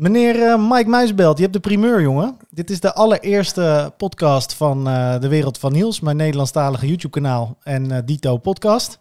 Meneer eh, Mike Muisbelt, je hebt de primeur, jongen. Dit is de allereerste podcast van eh, De Wereld van Niels, mijn Nederlandstalige YouTube-kanaal en eh, Dito podcast.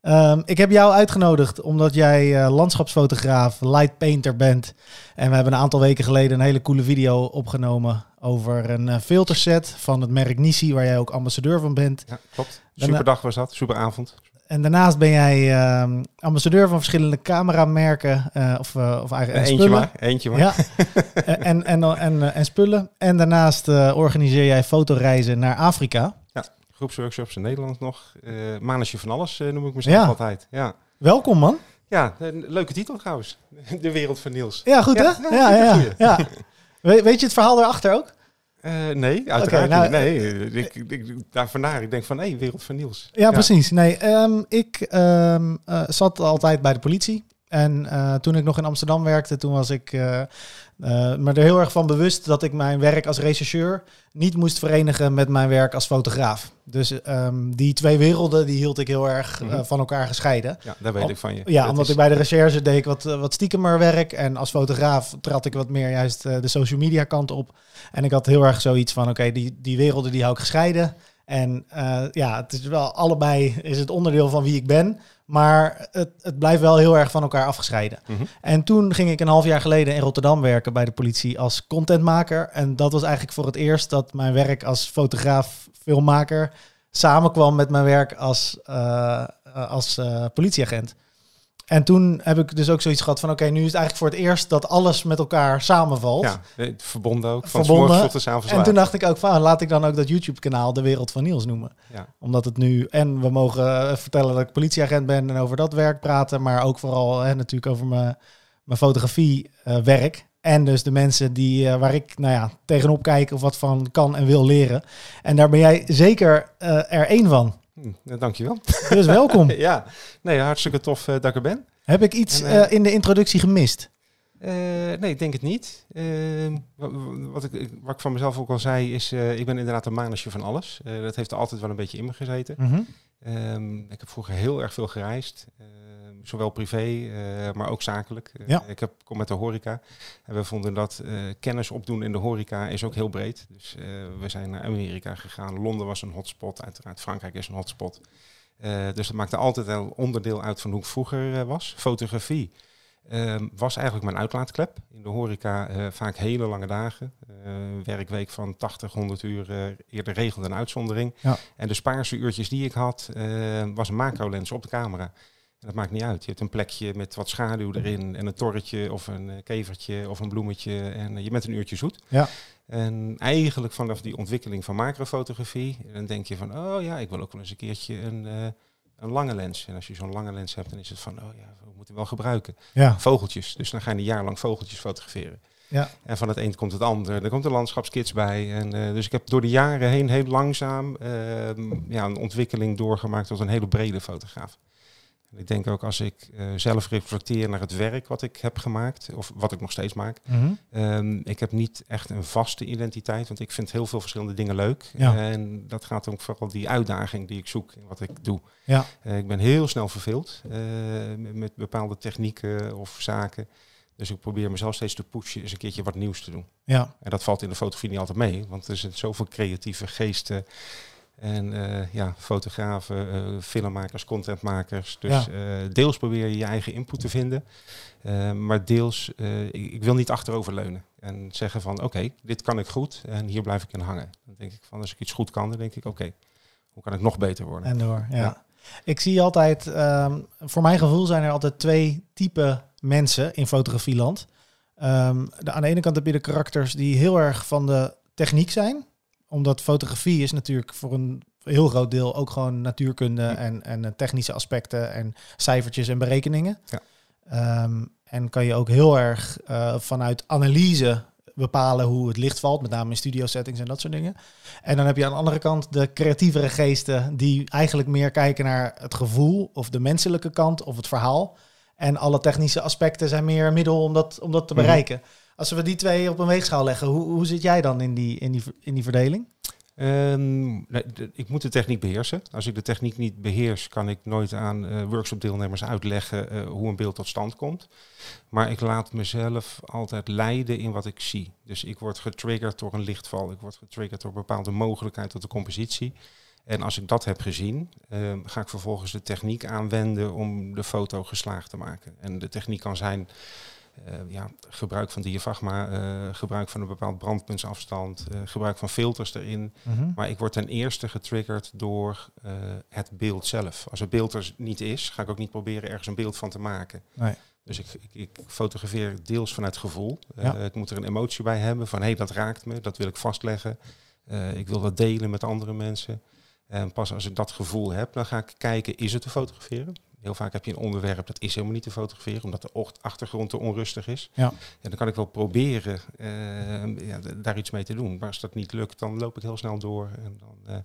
Ehm, ik heb jou uitgenodigd omdat jij landschapsfotograaf, light painter bent. En we hebben een aantal weken geleden een hele coole video opgenomen over een filterset van het merk Nisi, waar jij ook ambassadeur van bent. Ja, klopt. Superdag was dat, superavond. En daarnaast ben jij ehm, ambassadeur van verschillende cameramerken eh, of, eh, of eigenlijk en eentje spullen. maar, eentje maar. Ja, en, en, en, en, en spullen. En daarnaast eh, organiseer jij fotoreizen naar Afrika. Groepsworkshops in Nederland nog. Eh Manusje van alles eh, noem ik mezelf Ja. altijd. Ja. Welkom man. ja, een leuke titel trouwens. De wereld van Niels. Ja, goed Ja, hè? ja, Ja, ja, goeie. ja. We- weet je het verhaal daarachter ook? Eh, nee, uiteraard nou, niet. Nee, eh, ik, ik, daar vandaar. Ik denk van, hé, wereld van Niels. Ja, precies. Nee, ehm, ik ehm, eh, zat altijd bij de politie. En toen ik nog in Amsterdam werkte, toen was ik eh, me er heel erg van bewust dat ik mijn werk als rechercheur niet moest verenigen met mijn werk als fotograaf. Dus ehm, die twee werelden die hield ik heel erg eh, Mhm. van elkaar gescheiden. Ja, daar weet Om- ik van je. Ja, Dat omdat is- ik bij de recherche deed ik wat, eh, wat stiekemer werk. En als fotograaf trad ik wat meer juist de social media kant op. En ik had heel erg zoiets van, oké, die, die werelden die hou ik gescheiden. En ja, het is wel allebei is het onderdeel van wie ik ben. Maar het, het blijft wel heel erg van elkaar afgescheiden. Mhm. En toen ging ik een half jaar geleden in Rotterdam werken bij de politie als contentmaker. En dat was eigenlijk voor het eerst dat mijn werk als fotograaf, filmmaker samenkwam met mijn werk als, eh, eh, als eh, politieagent. En toen heb ik dus ook zoiets gehad van, oké, nu is het eigenlijk voor het eerst dat alles met elkaar samenvalt. Ja, eh, verbonden ook. Van Verbonden. tot avonds En toen dacht ik ook van, laat ik dan ook dat YouTube-kanaal De Wereld van Niels noemen. Ja. Omdat het nu, en we mogen eh, vertellen dat ik politieagent ben en over dat werk praten, maar ook vooral hè, natuurlijk over mijn, mijn fotografiewerk. en dus de mensen die, eh, waar ik nou ja, tegenop kijk of wat van kan en wil leren. En daar ben jij zeker eh, er één van. Hm, nou, dankjewel. Dus welkom. ja, nee, hartstikke tof eh, dat ik er ben. Heb ik iets En, eh, eh, in de introductie gemist? Eh, nee, ik denk het niet. Ehm, wa- wa- wat, ik, wat ik van mezelf ook al zei, is ik ben inderdaad een manusje van alles. Dat heeft er altijd wel een beetje in me gezeten. Mhm. Ehm, ik heb vroeger heel erg veel gereisd. ehm, zowel privé, maar ook zakelijk. Ja. Ik heb, kom met de horeca. En we vonden dat kennis opdoen in de horeca is ook heel breed. Dus we zijn naar Amerika gegaan. Londen was een hotspot. Uiteraard Frankrijk is een hotspot. Eh, dus dat maakte altijd een onderdeel uit van hoe ik vroeger eh, was. Fotografie ehm, was eigenlijk mijn uitlaatklep. In de horeca eh, vaak hele lange dagen. Werkweek van 80, 100 uur. eerder regelde een uitzondering. Ja. En de spaarse uurtjes die ik had, was een macro-lens op de camera. En dat maakt niet uit. Je hebt een plekje met wat schaduw erin en een torretje of een kevertje of een bloemetje. En je bent een uurtje zoet. Ja. En eigenlijk vanaf die ontwikkeling van macrofotografie, dan denk je van, oh ja, ik wil ook wel eens een keertje een, eh, een lange lens. En als je zo'n lange lens hebt, dan is het van, oh ja, we moeten wel gebruiken. Ja. Vogeltjes. Dus dan ga je een jaar lang vogeltjes fotograferen. Ja. En van het een komt het ander. Er komt een landschapskits bij. En, eh, dus ik heb door de jaren heen heel langzaam ehm, ja, een ontwikkeling doorgemaakt tot een hele brede fotograaf. Ik denk ook als ik eh, zelf reflecteer naar het werk wat ik heb gemaakt, of wat ik nog steeds maak. Ehm, ik heb niet echt een vaste identiteit, want ik vind heel veel verschillende dingen leuk. Ja. En dat gaat ook vooral die uitdaging die ik zoek in wat ik doe. Ja. Eh, ik ben heel snel verveeld eh, met, bepaalde technieken of zaken. Dus ik probeer mezelf steeds te pushen, eens een keertje wat nieuws te doen. Ja. En dat valt in de fotografie niet altijd mee, want er zitten zoveel creatieve geesten. En eh, ja, fotografen, eh, filmmakers, contentmakers. Dus Ja. eh, deels probeer je je eigen input te vinden. Maar deels, ik, ik wil niet achteroverleunen. En zeggen van, oké, dit kan ik goed en hier blijf ik in hangen. Dan denk ik van, als ik iets goed kan, dan denk ik, oké, hoe kan ik nog beter worden? En door, ja. Ja. Ik zie altijd, ehm, voor mijn gevoel zijn er altijd twee typen mensen in fotografieland. Ehm, de, aan de ene kant heb je de karakters die heel erg van de techniek zijn. Omdat fotografie is natuurlijk voor een heel groot deel ook gewoon natuurkunde Ja. en, en eh, technische aspecten en cijfertjes en berekeningen. Ja. Ehm, en kan je ook heel erg eh, vanuit analyse bepalen hoe het licht valt, met name in studio settings en dat soort dingen. En dan heb je aan de andere kant de creatievere geesten die eigenlijk meer kijken naar het gevoel of de menselijke kant of het verhaal. En alle technische aspecten zijn meer een middel om dat, om dat te Mhm. bereiken. Als we die twee op een weegschaal leggen, hoe, hoe zit jij dan in die, in die, in die verdeling? Ehm, ik moet de techniek beheersen. Als ik de techniek niet beheers, kan ik nooit aan eh workshopdeelnemers uitleggen eh, hoe een beeld tot stand komt. Maar ik laat mezelf altijd leiden in wat ik zie. Dus ik word getriggerd door een lichtval. Ik word getriggerd door bepaalde mogelijkheid tot de compositie. En als ik dat heb gezien, ehm, ga ik vervolgens de techniek aanwenden om de foto geslaagd te maken. En de techniek kan zijn ja, gebruik van diafragma, eh, gebruik van een bepaald brandpuntsafstand, eh, gebruik van filters erin. Mhm. Maar ik word ten eerste getriggerd door eh, het beeld zelf. Als het beeld er niet is, ga ik ook niet proberen ergens een beeld van te maken. Nee. Dus ik, ik, ik fotografeer deels vanuit gevoel. Eh, Ja. Ik moet er een emotie bij hebben van hé, hey, dat raakt me, dat wil ik vastleggen. Eh, ik wil dat delen met andere mensen. En pas als ik dat gevoel heb, dan ga ik kijken, is het te fotograferen? Heel vaak heb je een onderwerp dat is helemaal niet te fotograferen, omdat de achtergrond te onrustig is. Ja. En dan kan ik wel proberen eh, ja, daar iets mee te doen. Maar als dat niet lukt, dan loop ik heel snel door. En dan eh,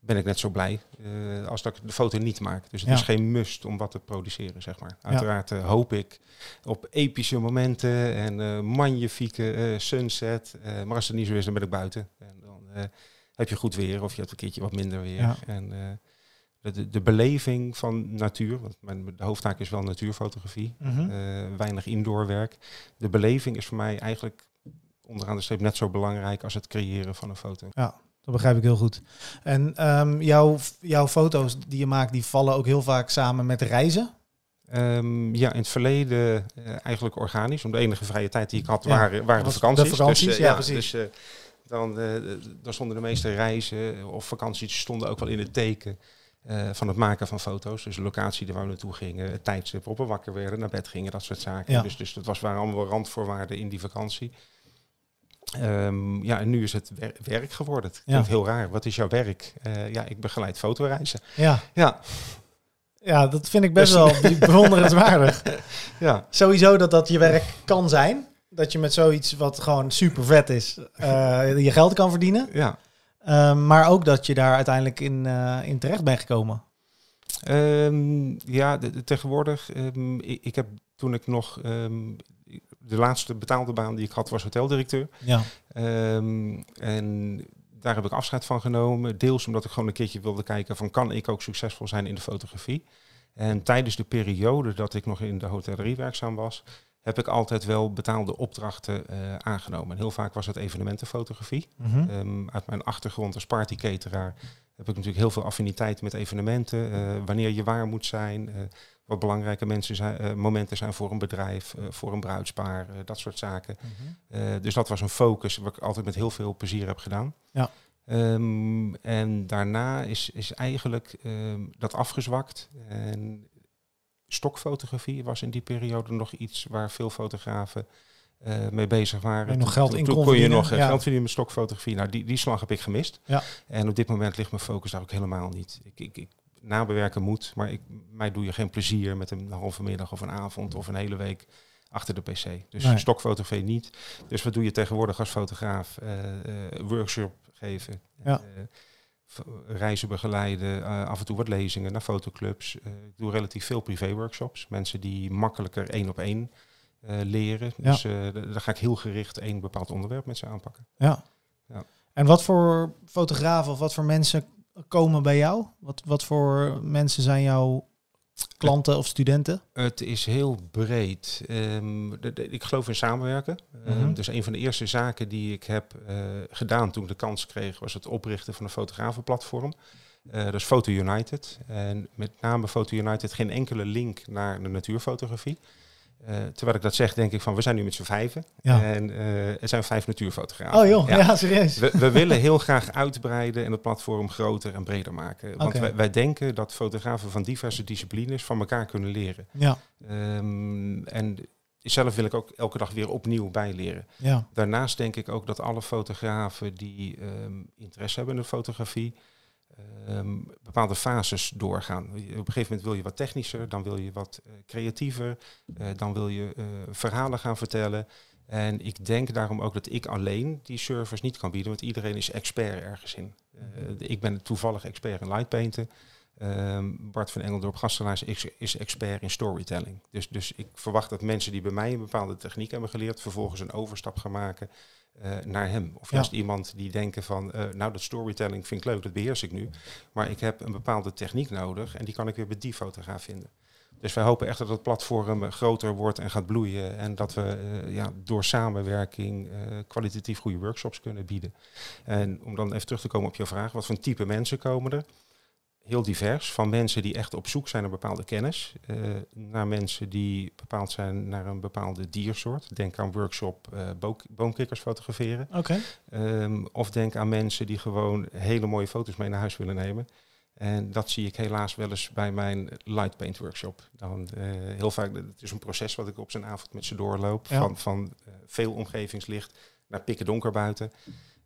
ben ik net zo blij eh, als dat ik de foto niet maak. Dus het Ja. is geen must om wat te produceren, zeg maar. Uiteraard hoop ik op epische momenten en magnifieke sunset. Maar als het niet zo is, dan ben ik buiten. En dan heb je goed weer of je hebt een keertje wat minder weer. Ja. En eh, de, de, beleving van natuur, want mijn de hoofdtaak is wel natuurfotografie, Mhm. eh, weinig indoorwerk. De beleving is voor mij eigenlijk onderaan de streep net zo belangrijk als het creëren van een foto. Dat begrijp ik heel goed. En ehm, jouw, jouw foto's die je maakt, die vallen ook heel vaak samen met reizen. Ehm, ja, in het verleden eh, eigenlijk organisch. Om de enige vrije tijd die ik had, Ja, waren, waren de was de vakanties. vakanties, dus, ja, precies. Dus, dan, eh, dan stonden de meeste reizen of vakanties stonden ook wel in het teken eh, van het maken van foto's. Dus de locatie waar we naartoe gingen, het tijdstip we wakker werden, naar bed gingen, dat soort zaken. Ja. Dus, dus dat was, waren allemaal randvoorwaarden in die vakantie. Ehm, ja, en nu is het wer- werk geworden. Het Ja. klinkt heel raar. Wat is jouw werk? Eh, ja, ik begeleid fotoreizen. Ja. Ja, ja, dat vind ik best Dus- wel bewonderenswaardig. ja. Sowieso dat dat je werk kan zijn. Dat je met zoiets wat gewoon super vet is, eh, je geld kan verdienen. ja. Ehm, maar ook dat je daar uiteindelijk in, eh, in terecht bent gekomen. Ehm, ja, de, de- tegenwoordig. ehm, ik, ik heb toen ik nog. de laatste betaalde baan die ik had was hoteldirecteur. Ja. En daar heb ik afscheid van genomen. Deels omdat ik gewoon een keertje wilde kijken van kan ik ook succesvol zijn in de fotografie. En tijdens de periode dat ik nog in de hotellerie werkzaam was, heb ik altijd wel betaalde opdrachten eh, aangenomen. En heel vaak was het evenementenfotografie. Mhm. Ehm, uit mijn achtergrond als partycateraar heb ik natuurlijk heel veel affiniteit met evenementen. eh, wanneer je waar moet zijn, eh, wat belangrijke mensen zijn, momenten zijn voor een bedrijf, voor een bruidspaar, dat soort zaken. Mhm. Dus dat was een focus wat ik altijd met heel veel plezier heb gedaan. Ja. Ehm, en daarna is, is eigenlijk ehm, dat afgezwakt. En stokfotografie was in die periode nog iets waar veel fotografen eh, mee bezig waren. Je nog geld in kon kon je verdienen, nog eh, ja. geld verdienen met stokfotografie. Nou, die, die slag heb ik gemist. Ja. En op dit moment ligt mijn focus daar ook helemaal niet. Ik, ik, ik nabewerken moet, maar ik, mij doe je geen plezier met een halve middag of een avond of een hele week achter de pc. Dus Nee. stokfotografie niet. Dus wat doe je tegenwoordig als fotograaf? Eh, workshop geven, Ja. Reizen begeleiden, eh, af en toe wat lezingen naar fotoclubs. Eh, ik doe relatief veel privé-workshops. Mensen die makkelijker één op één eh, leren. Ja. Dus daar ga ik heel gericht één bepaald onderwerp met ze aanpakken. Ja. Ja. En wat voor fotografen of wat voor mensen komen bij jou? Wat, wat voor mensen zijn jouw klanten of studenten? Het is heel breed. Ehm, de- de- ik geloof in samenwerken. Ehm, Mhm. Dus een van de eerste zaken die ik heb eh, gedaan toen ik de kans kreeg, was het oprichten van een fotografenplatform. Eh dat is Photo United. En met name Photo United geen enkele link naar de natuurfotografie. Eh, terwijl ik dat zeg, denk ik van we zijn nu met z'n vijven. Ja. En eh, er zijn vijf natuurfotografen. Oh joh, ja, Ja. serieus. We, we willen heel graag uitbreiden en het platform groter en breder maken. Want wij denken dat fotografen van diverse disciplines van elkaar kunnen leren. Ja, Ehm, en zelf wil ik ook elke dag weer opnieuw bijleren. ja, Daarnaast denk ik ook dat alle fotografen die ehm, interesse hebben in de fotografie, ehm, bepaalde fases doorgaan. Op een gegeven moment wil je wat technischer, dan wil je wat eh, creatiever, eh, dan wil je eh, verhalen gaan vertellen. En ik denk daarom ook dat ik alleen die service niet kan bieden, want iedereen is expert ergens in. Ik ben toevallig expert in lightpainten. Ehm, Bart van Engeldorp Gastelaars is, is expert in storytelling. Dus, dus ik verwacht dat mensen die bij mij een bepaalde techniek hebben geleerd, vervolgens een overstap gaan maken eh, naar hem. Of Ja. juist iemand die denken van, eh, nou dat storytelling vind ik leuk, dat beheers ik nu. Maar ik heb een bepaalde techniek nodig en die kan ik weer bij die fotograaf vinden. Dus wij hopen echt dat het platform eh, groter wordt en gaat bloeien. En dat we ja, door samenwerking kwalitatief goede workshops kunnen bieden. En om dan even terug te komen op jouw vraag, wat voor type mensen komen er? Heel divers, van mensen die echt op zoek zijn naar bepaalde kennis, eh, naar mensen die bepaald zijn naar een bepaalde diersoort. Denk aan workshop eh, bo- boomkikkers fotograferen. Oké. Ehm, of denk aan mensen die gewoon hele mooie foto's mee naar huis willen nemen. En dat zie ik helaas wel eens bij mijn light paint workshop. Dan, eh, heel vaak, het is een proces wat ik op zijn avond met ze doorloop. Ja. Van, van veel omgevingslicht naar pikken donker buiten.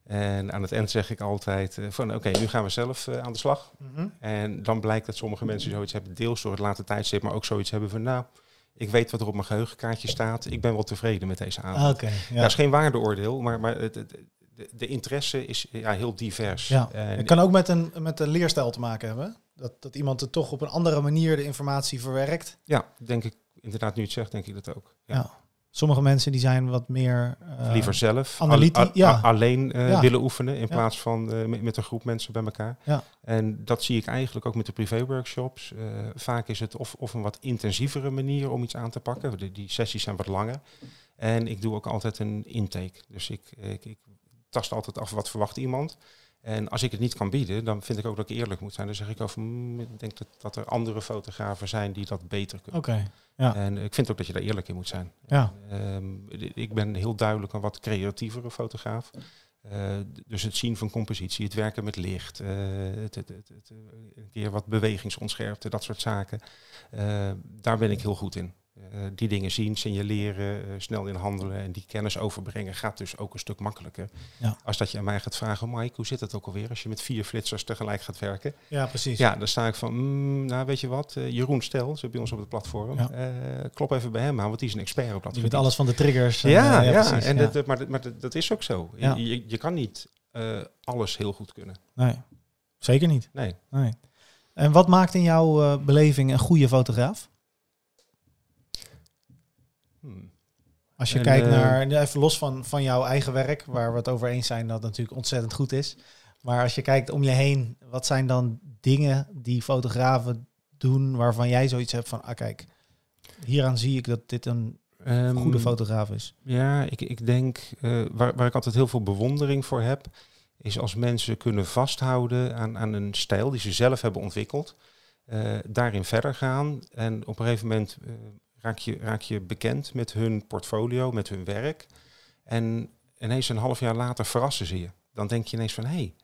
En aan het eind zeg ik altijd eh, van oké, nu gaan we zelf eh, aan de slag. Mhm. En dan blijkt dat sommige mensen zoiets hebben, deels door het late tijdstip, maar ook zoiets hebben van nou, ik weet wat er op mijn geheugenkaartje staat. Ik ben wel tevreden met deze avond. Ah. Ja. Dat is geen waardeoordeel, maar, maar het, het- de, de interesse is ja, heel divers. Ja. En Het kan ook met een, met een leerstijl te maken hebben. Dat, dat iemand er toch op een andere manier de informatie verwerkt. ja, denk ik, inderdaad, nu je het zegt, denk ik dat ook. Ja. Ja. Sommige mensen die zijn wat meer... eh, Liever zelf, analyti- al- al- ja. alleen eh, Ja. willen oefenen in Ja. plaats van eh, met, met een groep mensen bij elkaar. Ja. En dat zie ik eigenlijk ook met de privé-workshops. Vaak is het of, of een wat intensievere manier om iets aan te pakken. De, die sessies zijn wat langer. En ik doe ook altijd een intake. Dus ik, ik, ik tast altijd af wat verwacht iemand. En als ik het niet kan bieden, dan vind ik ook dat ik eerlijk moet zijn. Dan zeg ik over, "Hmm, ik denk dat, dat er andere fotografen zijn die dat beter kunnen. Oké. Ja. En ik vind ook dat je daar eerlijk in moet zijn. Ja. Ehm, ik ben heel duidelijk een wat creatievere fotograaf. Eh, dus het zien van compositie, het werken met licht, eh, het, het, het, het, eh, een keer wat bewegingsonscherpte, dat soort zaken. Daar ben ik heel goed in. Eh, die dingen zien, signaleren, eh, snel in handelen en die kennis overbrengen gaat dus ook een stuk makkelijker. Ja. Als dat je aan mij gaat vragen, Mike, hoe zit het ook alweer als je met vier flitsers tegelijk gaat werken? ja, precies. Ja, dan sta ik van, mm, nou weet je wat, eh, Jeroen Stel, zit bij ons op het platform. Ja. Eh, klop even bij hem aan, want die is een expert op dat Die weet alles van de triggers. Ja, ja, precies, en ja. Dat, maar, dat- maar dat, dat is ook zo. Ja. Je, je, je kan niet eh, alles heel goed kunnen. Nee, zeker niet. Nee. Nee. En wat maakt in jouw eh, beleving een goede fotograaf? Hmm. Als je En, kijkt eh, naar, even los van, van jouw eigen werk, waar we het over eens zijn dat het natuurlijk ontzettend goed is. Maar als je kijkt om je heen, wat zijn dan dingen die fotografen doen waarvan jij zoiets hebt van, ah kijk, hieraan zie ik dat dit een Ehm, goede fotograaf is. Ja, ik, ik denk, eh, waar, waar ik altijd heel veel bewondering voor heb, is als mensen kunnen vasthouden aan, aan een stijl die ze zelf hebben ontwikkeld, eh, daarin verder gaan en op een gegeven moment raak, je, raak je bekend met hun portfolio, met hun werk en ineens een half jaar later verrassen ze je. Dan denk je ineens van, hé, hey,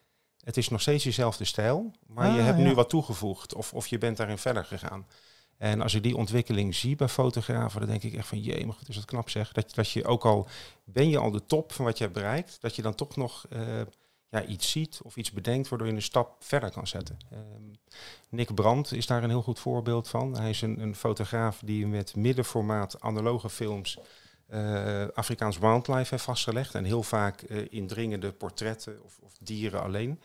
het is nog steeds jezelfde stijl, maar je Ah, hebt ja. nu wat toegevoegd of, of je bent daarin verder gegaan. En als ik die ontwikkeling zie bij fotografen, dan denk ik echt van, jee, maar goed, is dat knap zeg. Dat, dat je ook al, ben je al de top van wat je hebt bereikt, dat je dan toch nog eh, ja, iets ziet of iets bedenkt waardoor je een stap verder kan zetten. Ehm, Nick Brandt is daar een heel goed voorbeeld van. Hij is een, een fotograaf die met middenformaat analoge films eh, Afrikaans wildlife heeft vastgelegd. En heel vaak eh, indringende portretten of, of dieren alleen.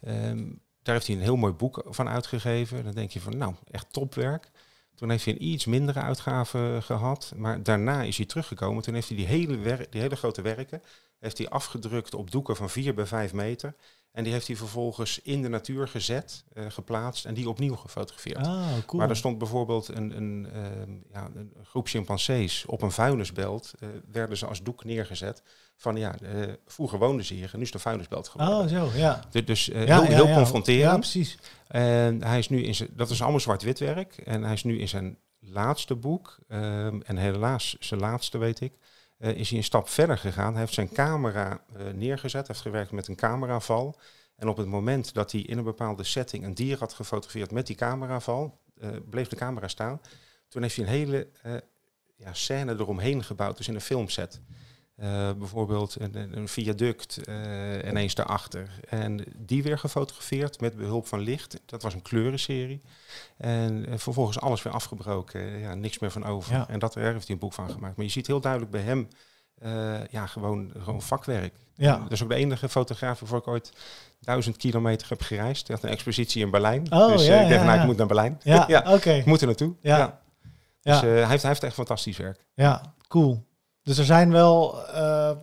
Ehm, daar heeft hij een heel mooi boek van uitgegeven. Dan denk je van, nou, echt topwerk. Toen heeft hij een iets mindere uitgave gehad. Maar daarna is hij teruggekomen. Toen heeft hij die hele, die hele grote werken heeft hij afgedrukt op doeken van 4 bij 5 meter. En die heeft hij vervolgens in de natuur gezet, eh, geplaatst en die opnieuw gefotografeerd. Ah, cool. Maar er stond bijvoorbeeld een, een, ehm, ja, een groep chimpansees op een vuilnisbelt. eh, werden ze als doek neergezet. Van ja, eh, vroeger woonden ze hier en nu is een vuilnisbelt geworden. Oh, zo, ja. Du- Dus ja heel, heel ja. confronterend. Ja, precies. En hij is nu in zijn, dat is allemaal zwart-wit werk. En hij is nu in zijn laatste boek, ehm, en helaas zijn laatste weet ik, eh, is hij een stap verder gegaan. Hij heeft zijn camera eh, neergezet, heeft gewerkt met een cameraval. En op het moment dat hij in een bepaalde setting een dier had gefotografeerd met die cameraval, eh, bleef de camera staan. Toen heeft hij een hele ja, scène eromheen gebouwd, dus in een filmset. Eh, bijvoorbeeld een, een- viaduct eh ineens daarachter. En die weer gefotografeerd met behulp van licht. Dat was een kleurenserie. En eh, vervolgens alles weer afgebroken. ja, niks meer van over. Ja. En dat, daar heeft hij een boek van gemaakt. Maar je ziet heel duidelijk bij hem ja, gewoon, gewoon vakwerk. Ja. Dat is ook de enige fotograaf waarvoor ik ooit duizend kilometer heb gereisd. Die had een expositie in Berlijn. Oh, dus ja, ik dacht, ja, nou, ik moet naar Berlijn. Ja, ja. oké. Ik moet er naartoe. Ja. Dus hij, heeft, hij heeft echt fantastisch werk. Ja, cool. Dus er zijn wel eh, eh,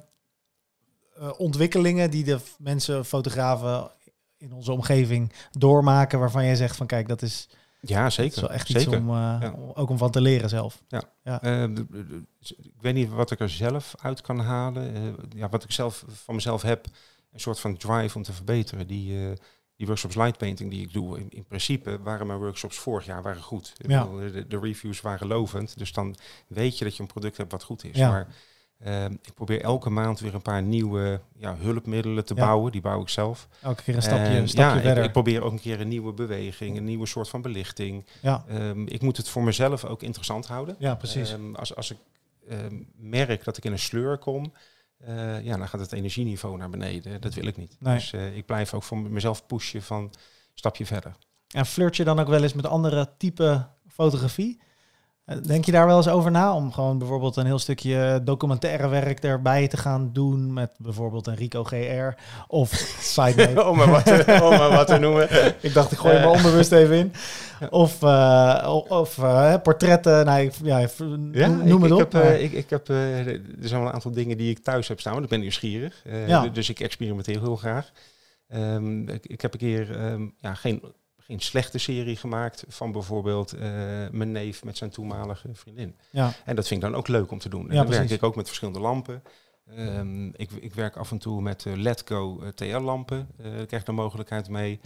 ontwikkelingen die de mensen, fotografen in onze omgeving doormaken, waarvan jij zegt van kijk, dat is, Ja, dat zeker. is wel echt zeker. iets om, eh, Ja. om- ook om van te leren zelf. De- de- ik weet niet wat ik er zelf uit kan halen. Ja, wat ik zelf van mezelf heb, een soort van drive om te verbeteren. Die, die workshops lightpainting die ik doe, in, in principe waren mijn workshops vorig jaar waren goed. Ja. de, de reviews waren lovend, dus dan weet je dat je een product hebt wat goed is. Ja. Maar eh, ik probeer elke maand weer een paar nieuwe ja, hulpmiddelen te Ja. bouwen. Die bouw ik zelf. Elke keer een stapje, En een stapje ja, verder. ik probeer ook een keer een nieuwe beweging, een nieuwe soort van belichting. ja. Ehm, ik moet het voor mezelf ook interessant houden. ja, precies. Ehm, als, als ik ehm, merk dat ik in een sleur kom, eh, ja, dan gaat het energieniveau naar beneden. Dat wil ik niet. Nee. Dus eh, ik blijf ook voor mezelf pushen van een stapje verder. En flirt je dan ook wel eens met andere type fotografie? Denk je daar wel eens over na om gewoon bijvoorbeeld een heel stukje documentaire werk erbij te gaan doen met bijvoorbeeld een Rico GR of side om, maar wat te, om maar wat te noemen. Ik dacht, ik gooi hem Eh. onbewust even in. Ja. Of, eh, of eh, portretten. Nou, ik- ja, v- noem ik, het ik op. Heb, eh, maar- ik, ik heb, er zijn wel een aantal dingen die ik thuis heb staan, want ik ben nieuwsgierig. Ja. Dus ik experimenteer heel graag. Ehm, ik, ik heb een keer ehm, ja, geen, geen slechte serie gemaakt van bijvoorbeeld eh, mijn neef met zijn toenmalige vriendin. ja, En dat vind ik dan ook leuk om te doen. En Ja, dan werk ik ook met verschillende lampen. Ehm, ik, ik werk af en toe met eh, Letco eh, TL-lampen. Eh daar krijg ik de mogelijkheid mee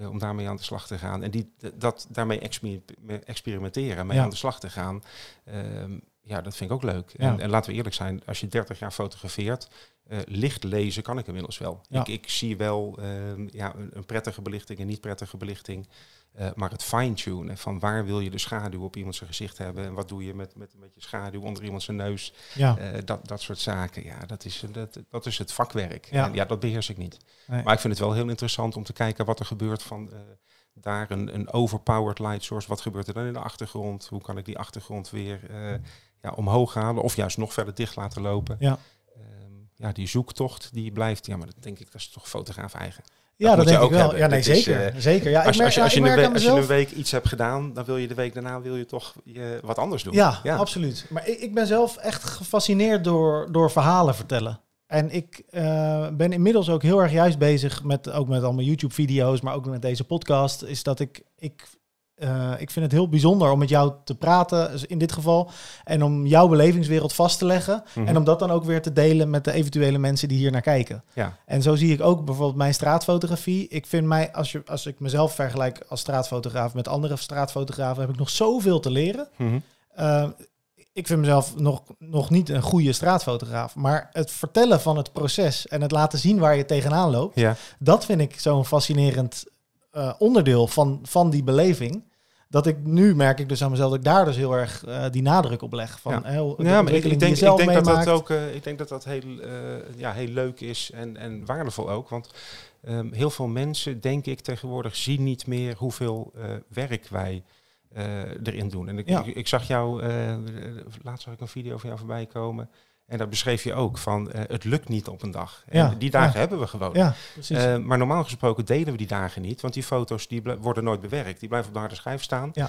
om daarmee aan de slag te gaan. En die, dat, daarmee exper- me- experimenteren, mee Ja. aan de slag te gaan. Ehm, ja, dat vind ik ook leuk. Ja. En, en laten we eerlijk zijn, als je 30 jaar fotografeert, eh, licht lezen kan ik inmiddels wel. Ja. Ik, ik zie wel ehm, ja, een, een prettige belichting en niet prettige belichting. Eh, maar het fine-tunen van waar wil je de schaduw op iemand zijn gezicht hebben en wat doe je met, met een beetje schaduw onder iemand zijn neus, ja. eh, dat, dat soort zaken. Ja, dat is, dat, dat is het vakwerk. Ja. En ja, dat beheers ik niet. Nee. Maar ik vind het wel heel interessant om te kijken wat er gebeurt van daar een, een overpowered light source. Wat gebeurt er dan in de achtergrond? Hoe kan ik die achtergrond weer ja, omhoog halen of juist nog verder dicht laten lopen? Ja. Ehm, ja, die zoektocht die blijft, ja, maar dat denk ik, dat is toch fotograaf eigen. ja, dat denk ik wel. hebben. Ja, nee, Dit is, zeker. eh, zeker. Ja, als, je, als, ja, je als je een week iets hebt gedaan, dan wil je de week daarna wil je toch je, wat anders doen. Ja, absoluut. Maar ik, ik ben zelf echt gefascineerd door, door verhalen vertellen. En ik eh, ben inmiddels ook heel erg juist bezig met ook met allemaal YouTube-video's, maar ook met deze podcast. Is dat ik, ik, eh, ik vind het heel bijzonder om met jou te praten, dus in dit geval. En om jouw belevingswereld vast te leggen. Mhm. En om dat dan ook weer te delen met de eventuele mensen die hier naar kijken. Ja. En zo zie ik ook bijvoorbeeld mijn straatfotografie. Ik vind mij, als, je, als ik mezelf vergelijk als straatfotograaf met andere straatfotografen, heb ik nog zoveel te leren. Mhm. Uh, ik vind mezelf nog, nog niet een goede straatfotograaf. Maar het vertellen van het proces en het laten zien waar je tegenaan loopt, ja. dat vind ik zo'n fascinerend uh, onderdeel van, van die beleving. Dat ik nu merk ik dus aan mezelf dat ik daar dus heel erg uh, die nadruk op leg. Van, ja. Heel, ja, maar ik, ik denk, ik denk dat dat ook, uh, ik denk dat dat heel, uh, ja, heel leuk is en, en waardevol ook. Want um, heel veel mensen, denk ik tegenwoordig, zien niet meer hoeveel werk wij erin doen. En ik, ja. ik, ik, zag jou, laatst zag ik een video van jou voorbij komen. En dat beschreef je ook van uh, het lukt niet op een dag. En ja, die dagen ja. hebben we gewoon. Ja, uh, maar normaal gesproken delen we die dagen niet, want die foto's die worden nooit bewerkt. Die blijven op de harde schijf staan. Ja.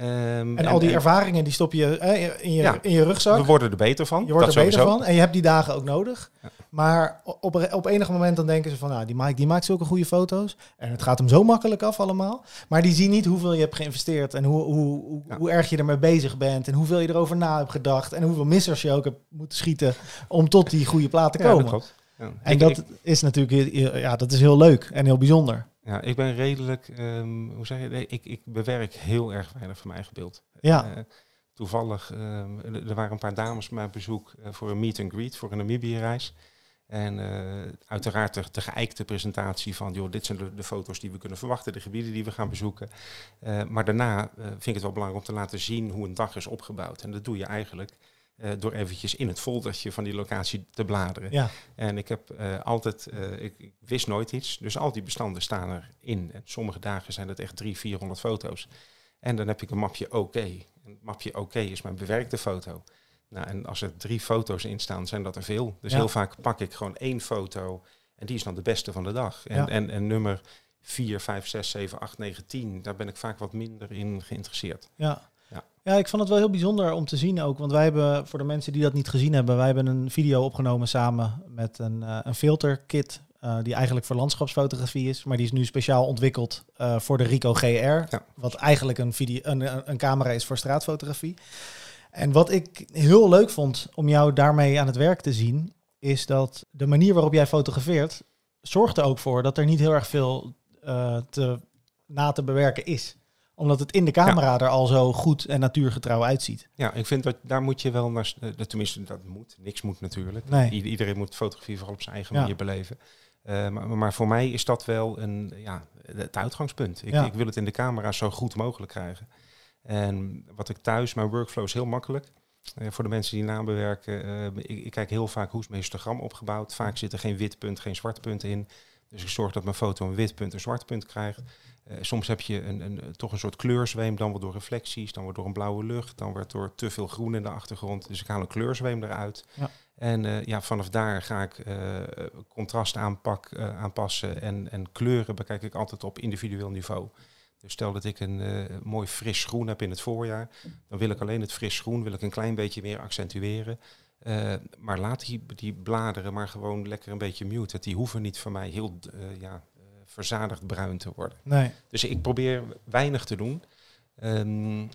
Um, en, en, al die en, ervaringen die stop je eh, in, je, ja, in je rugzak. We worden er beter van. Je wordt dat er beter sowieso. van en je hebt die dagen ook nodig. Maar op, op enig moment dan denken ze van, nou, die Mike die maakt zulke goede foto's. En het gaat hem zo makkelijk af allemaal. Maar die zien niet hoeveel je hebt geïnvesteerd en hoe, hoe, hoe, ja. hoe erg je ermee bezig bent. En hoeveel je erover na hebt gedacht. En hoeveel missers je ook hebt moeten schieten om tot die goede plaat te komen. Ja, dat ja. En ik, dat ik, is natuurlijk ja, dat is heel leuk en heel bijzonder. Ja, ik ben redelijk, um, hoe zeg je, nee, ik, ik bewerk heel erg weinig van mijn eigen beeld. Ja. Uh, toevallig, um, er waren een paar dames bij mijn bezoek uh, voor een meet and greet, voor een Namibië-reis. En uh, uiteraard de, de geëikte presentatie van, joh, dit zijn de, de, foto's die we kunnen verwachten, de gebieden die we gaan bezoeken. Uh, maar daarna uh, vind ik het wel belangrijk om te laten zien hoe een dag is opgebouwd. En dat doe je eigenlijk door eventjes in het foldertje van die locatie te bladeren. Ja. En ik heb altijd, ik, ik, wist nooit iets, dus al die bestanden staan erin. En sommige dagen zijn het echt 300, 400 foto's. En dan heb ik een mapje oké. Okay. Een mapje oké okay is mijn bewerkte foto. Nou, en als er drie foto's in staan, zijn dat er veel. Dus Ja. heel vaak pak ik gewoon één foto en die is dan de beste van de dag. En, Ja. en, en nummer 4, 5, 6, 7, 8, 9, 10, daar ben ik vaak wat minder in geïnteresseerd. Ja. Ja. ja, ik vond het wel heel bijzonder om te zien ook. Want wij hebben, voor de mensen die dat niet gezien hebben, wij hebben een video opgenomen samen met een, eh, een filterkit. eh, die eigenlijk voor landschapsfotografie is, maar die is nu speciaal ontwikkeld eh, voor de Ricoh GR. Ja. Wat eigenlijk een, video, een, een, een camera is voor straatfotografie. En wat ik heel leuk vond om jou daarmee aan het werk te zien, is dat de manier waarop jij fotografeert, zorgt er ook voor dat er niet heel erg veel eh, te, na te bewerken is omdat het in de camera er al zo goed en natuurgetrouw uitziet. Ja, ik vind dat daar moet je wel naar, eh, tenminste dat moet, niks moet natuurlijk. Nee. Iedereen moet fotografie vooral op zijn eigen Ja. manier beleven. Eh, maar, maar voor mij is dat wel een, ja, het uitgangspunt. Ik, Ja. ik wil het in de camera zo goed mogelijk krijgen. En wat ik thuis, mijn workflow is heel makkelijk. Eh, voor de mensen die nabewerken, eh, ik, ik kijk heel vaak hoe is mijn histogram opgebouwd. Vaak zit er geen wit punt, geen zwart punt in. Dus ik zorg dat mijn foto een wit punt, een zwart punt krijgt. Eh, soms heb je een, een, toch een soort kleurzweem, dan wel door reflecties, dan weer door een blauwe lucht, dan weer door te veel groen in de achtergrond. Dus ik haal een kleurzweem eruit. Ja. En ja, vanaf daar ga ik contrast aanpak, aanpassen en, en kleuren bekijk ik altijd op individueel niveau. Dus stel dat ik een eh, mooi fris groen heb in het voorjaar, dan wil ik alleen het fris groen wil ik een klein beetje meer accentueren. Eh, maar laat die, die bladeren maar gewoon lekker een beetje muted. Die hoeven niet voor mij heel eh, ja, verzadigd bruin te worden. Nee. Dus ik probeer weinig te doen. Ehm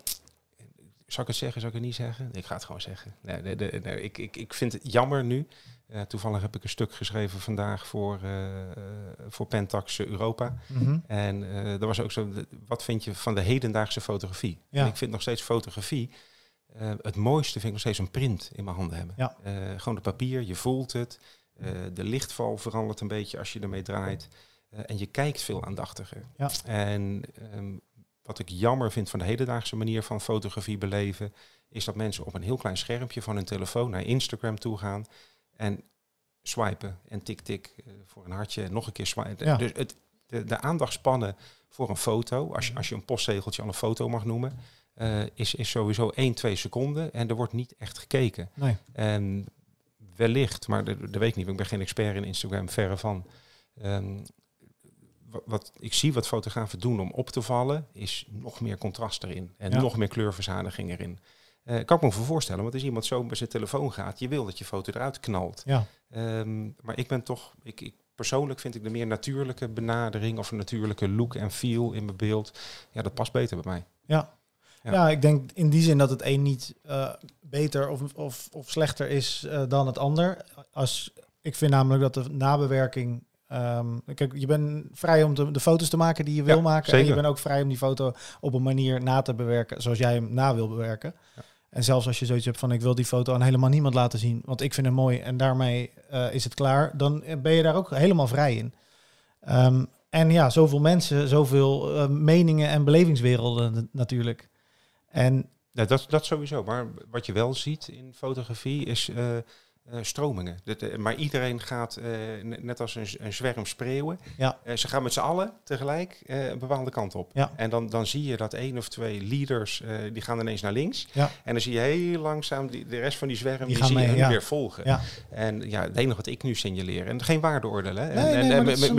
zal ik het zeggen, zal ik het niet zeggen? Ik ga het gewoon zeggen. Nee, nee, nee, nee, ik, ik, ik vind het jammer nu. Toevallig heb ik een stuk geschreven vandaag voor, eh, eh, voor Pentax Europa. Mhm. En eh er was ook zo, wat vind je van de hedendaagse fotografie? Ja. En ik vind nog steeds fotografie, het mooiste vind ik nog steeds een print in mijn handen hebben. Ja. Gewoon de papier, je voelt het. De lichtval verandert een beetje als je ermee draait. En je kijkt veel aandachtiger. Ja. En ehm, wat ik jammer vind van de hedendaagse manier van fotografie beleven, is dat mensen op een heel klein schermpje van hun telefoon naar Instagram toe gaan en swipen en tik-tik eh, voor een hartje en nog een keer swipen. Ja. Dus het, de, de aandachtspannen voor een foto, als je, als je een postzegeltje al een foto mag noemen, eh, is, is sowieso 1, 2 seconden en er wordt niet echt gekeken. Nee. En wellicht, maar dat, dat weet ik niet, ik ben geen expert in Instagram, verre van. Ehm, wat, wat ik zie wat fotografen doen om op te vallen, is nog meer contrast erin en Ja. nog meer kleurverzadiging erin. Eh kan ik me voor voorstellen, want als iemand zo met zijn telefoon gaat, je wil dat je foto eruit knalt. Ja. Ehm, maar ik ben toch, ik, ik, persoonlijk vind ik de meer natuurlijke benadering of een natuurlijke look en feel in mijn beeld, ja, dat past beter bij mij. Ja. Ja. Ja. ik denk in die zin dat het een niet eh, beter of, of, of slechter is eh, dan het ander. Als, ik vind namelijk dat de nabewerking... ehm, kijk, je bent vrij om de, de foto's te maken die je wil maken. En je bent ook vrij om die foto op een manier na te bewerken zoals jij hem na wil bewerken. Ja. En zelfs als je zoiets hebt van ik wil die foto aan helemaal niemand laten zien, want ik vind hem mooi en daarmee eh, is het klaar, dan ben je daar ook helemaal vrij in. Ehm, en ja, zoveel mensen, zoveel eh, meningen en belevingswerelden natuurlijk. En Ja, dat, dat sowieso. Maar wat je wel ziet in fotografie is eh, stromingen. Dat, eh, maar iedereen gaat, eh, ne- net als een, zwerm spreeuwen, Ja. eh, ze gaan met z'n allen tegelijk eh, een bepaalde kant op. Ja. En dan, dan zie je dat één of twee leaders, eh, die gaan ineens naar links. Ja. En dan zie je heel langzaam die, de rest van die zwerm, Die die, zie je mee, ja. weer volgen. Ja. En ja, het enige wat ik nu signaleer, en geen waardeoordelen. hè. nee, en, nee, en, maar en dat is mi- een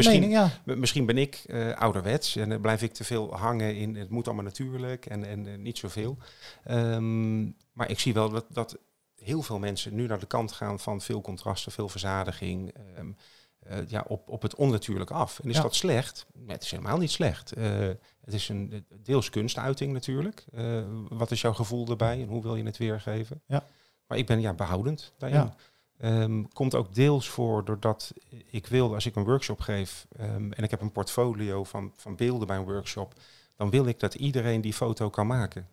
misschien, mening, ben ik eh, ouderwets en dan blijf ik te veel hangen in het moet allemaal natuurlijk en, en eh, niet zoveel. Ehm, maar ik zie wel dat, dat heel veel mensen nu naar de kant gaan van veel contrasten, veel verzadiging. ehm, eh, ja, op, op het onnatuurlijke af. En is Ja. dat slecht? Nee, het is helemaal niet slecht. Eh, het is een deels kunstuiting natuurlijk. Eh, wat is jouw gevoel erbij en hoe wil je het weergeven? Ja. Maar ik ben ja, behoudend daarin. Ja. Ehm, komt ook deels voor doordat ik wil, als ik een workshop geef ehm, en ik heb een portfolio van, van beelden bij een workshop, dan wil ik dat iedereen die foto kan maken.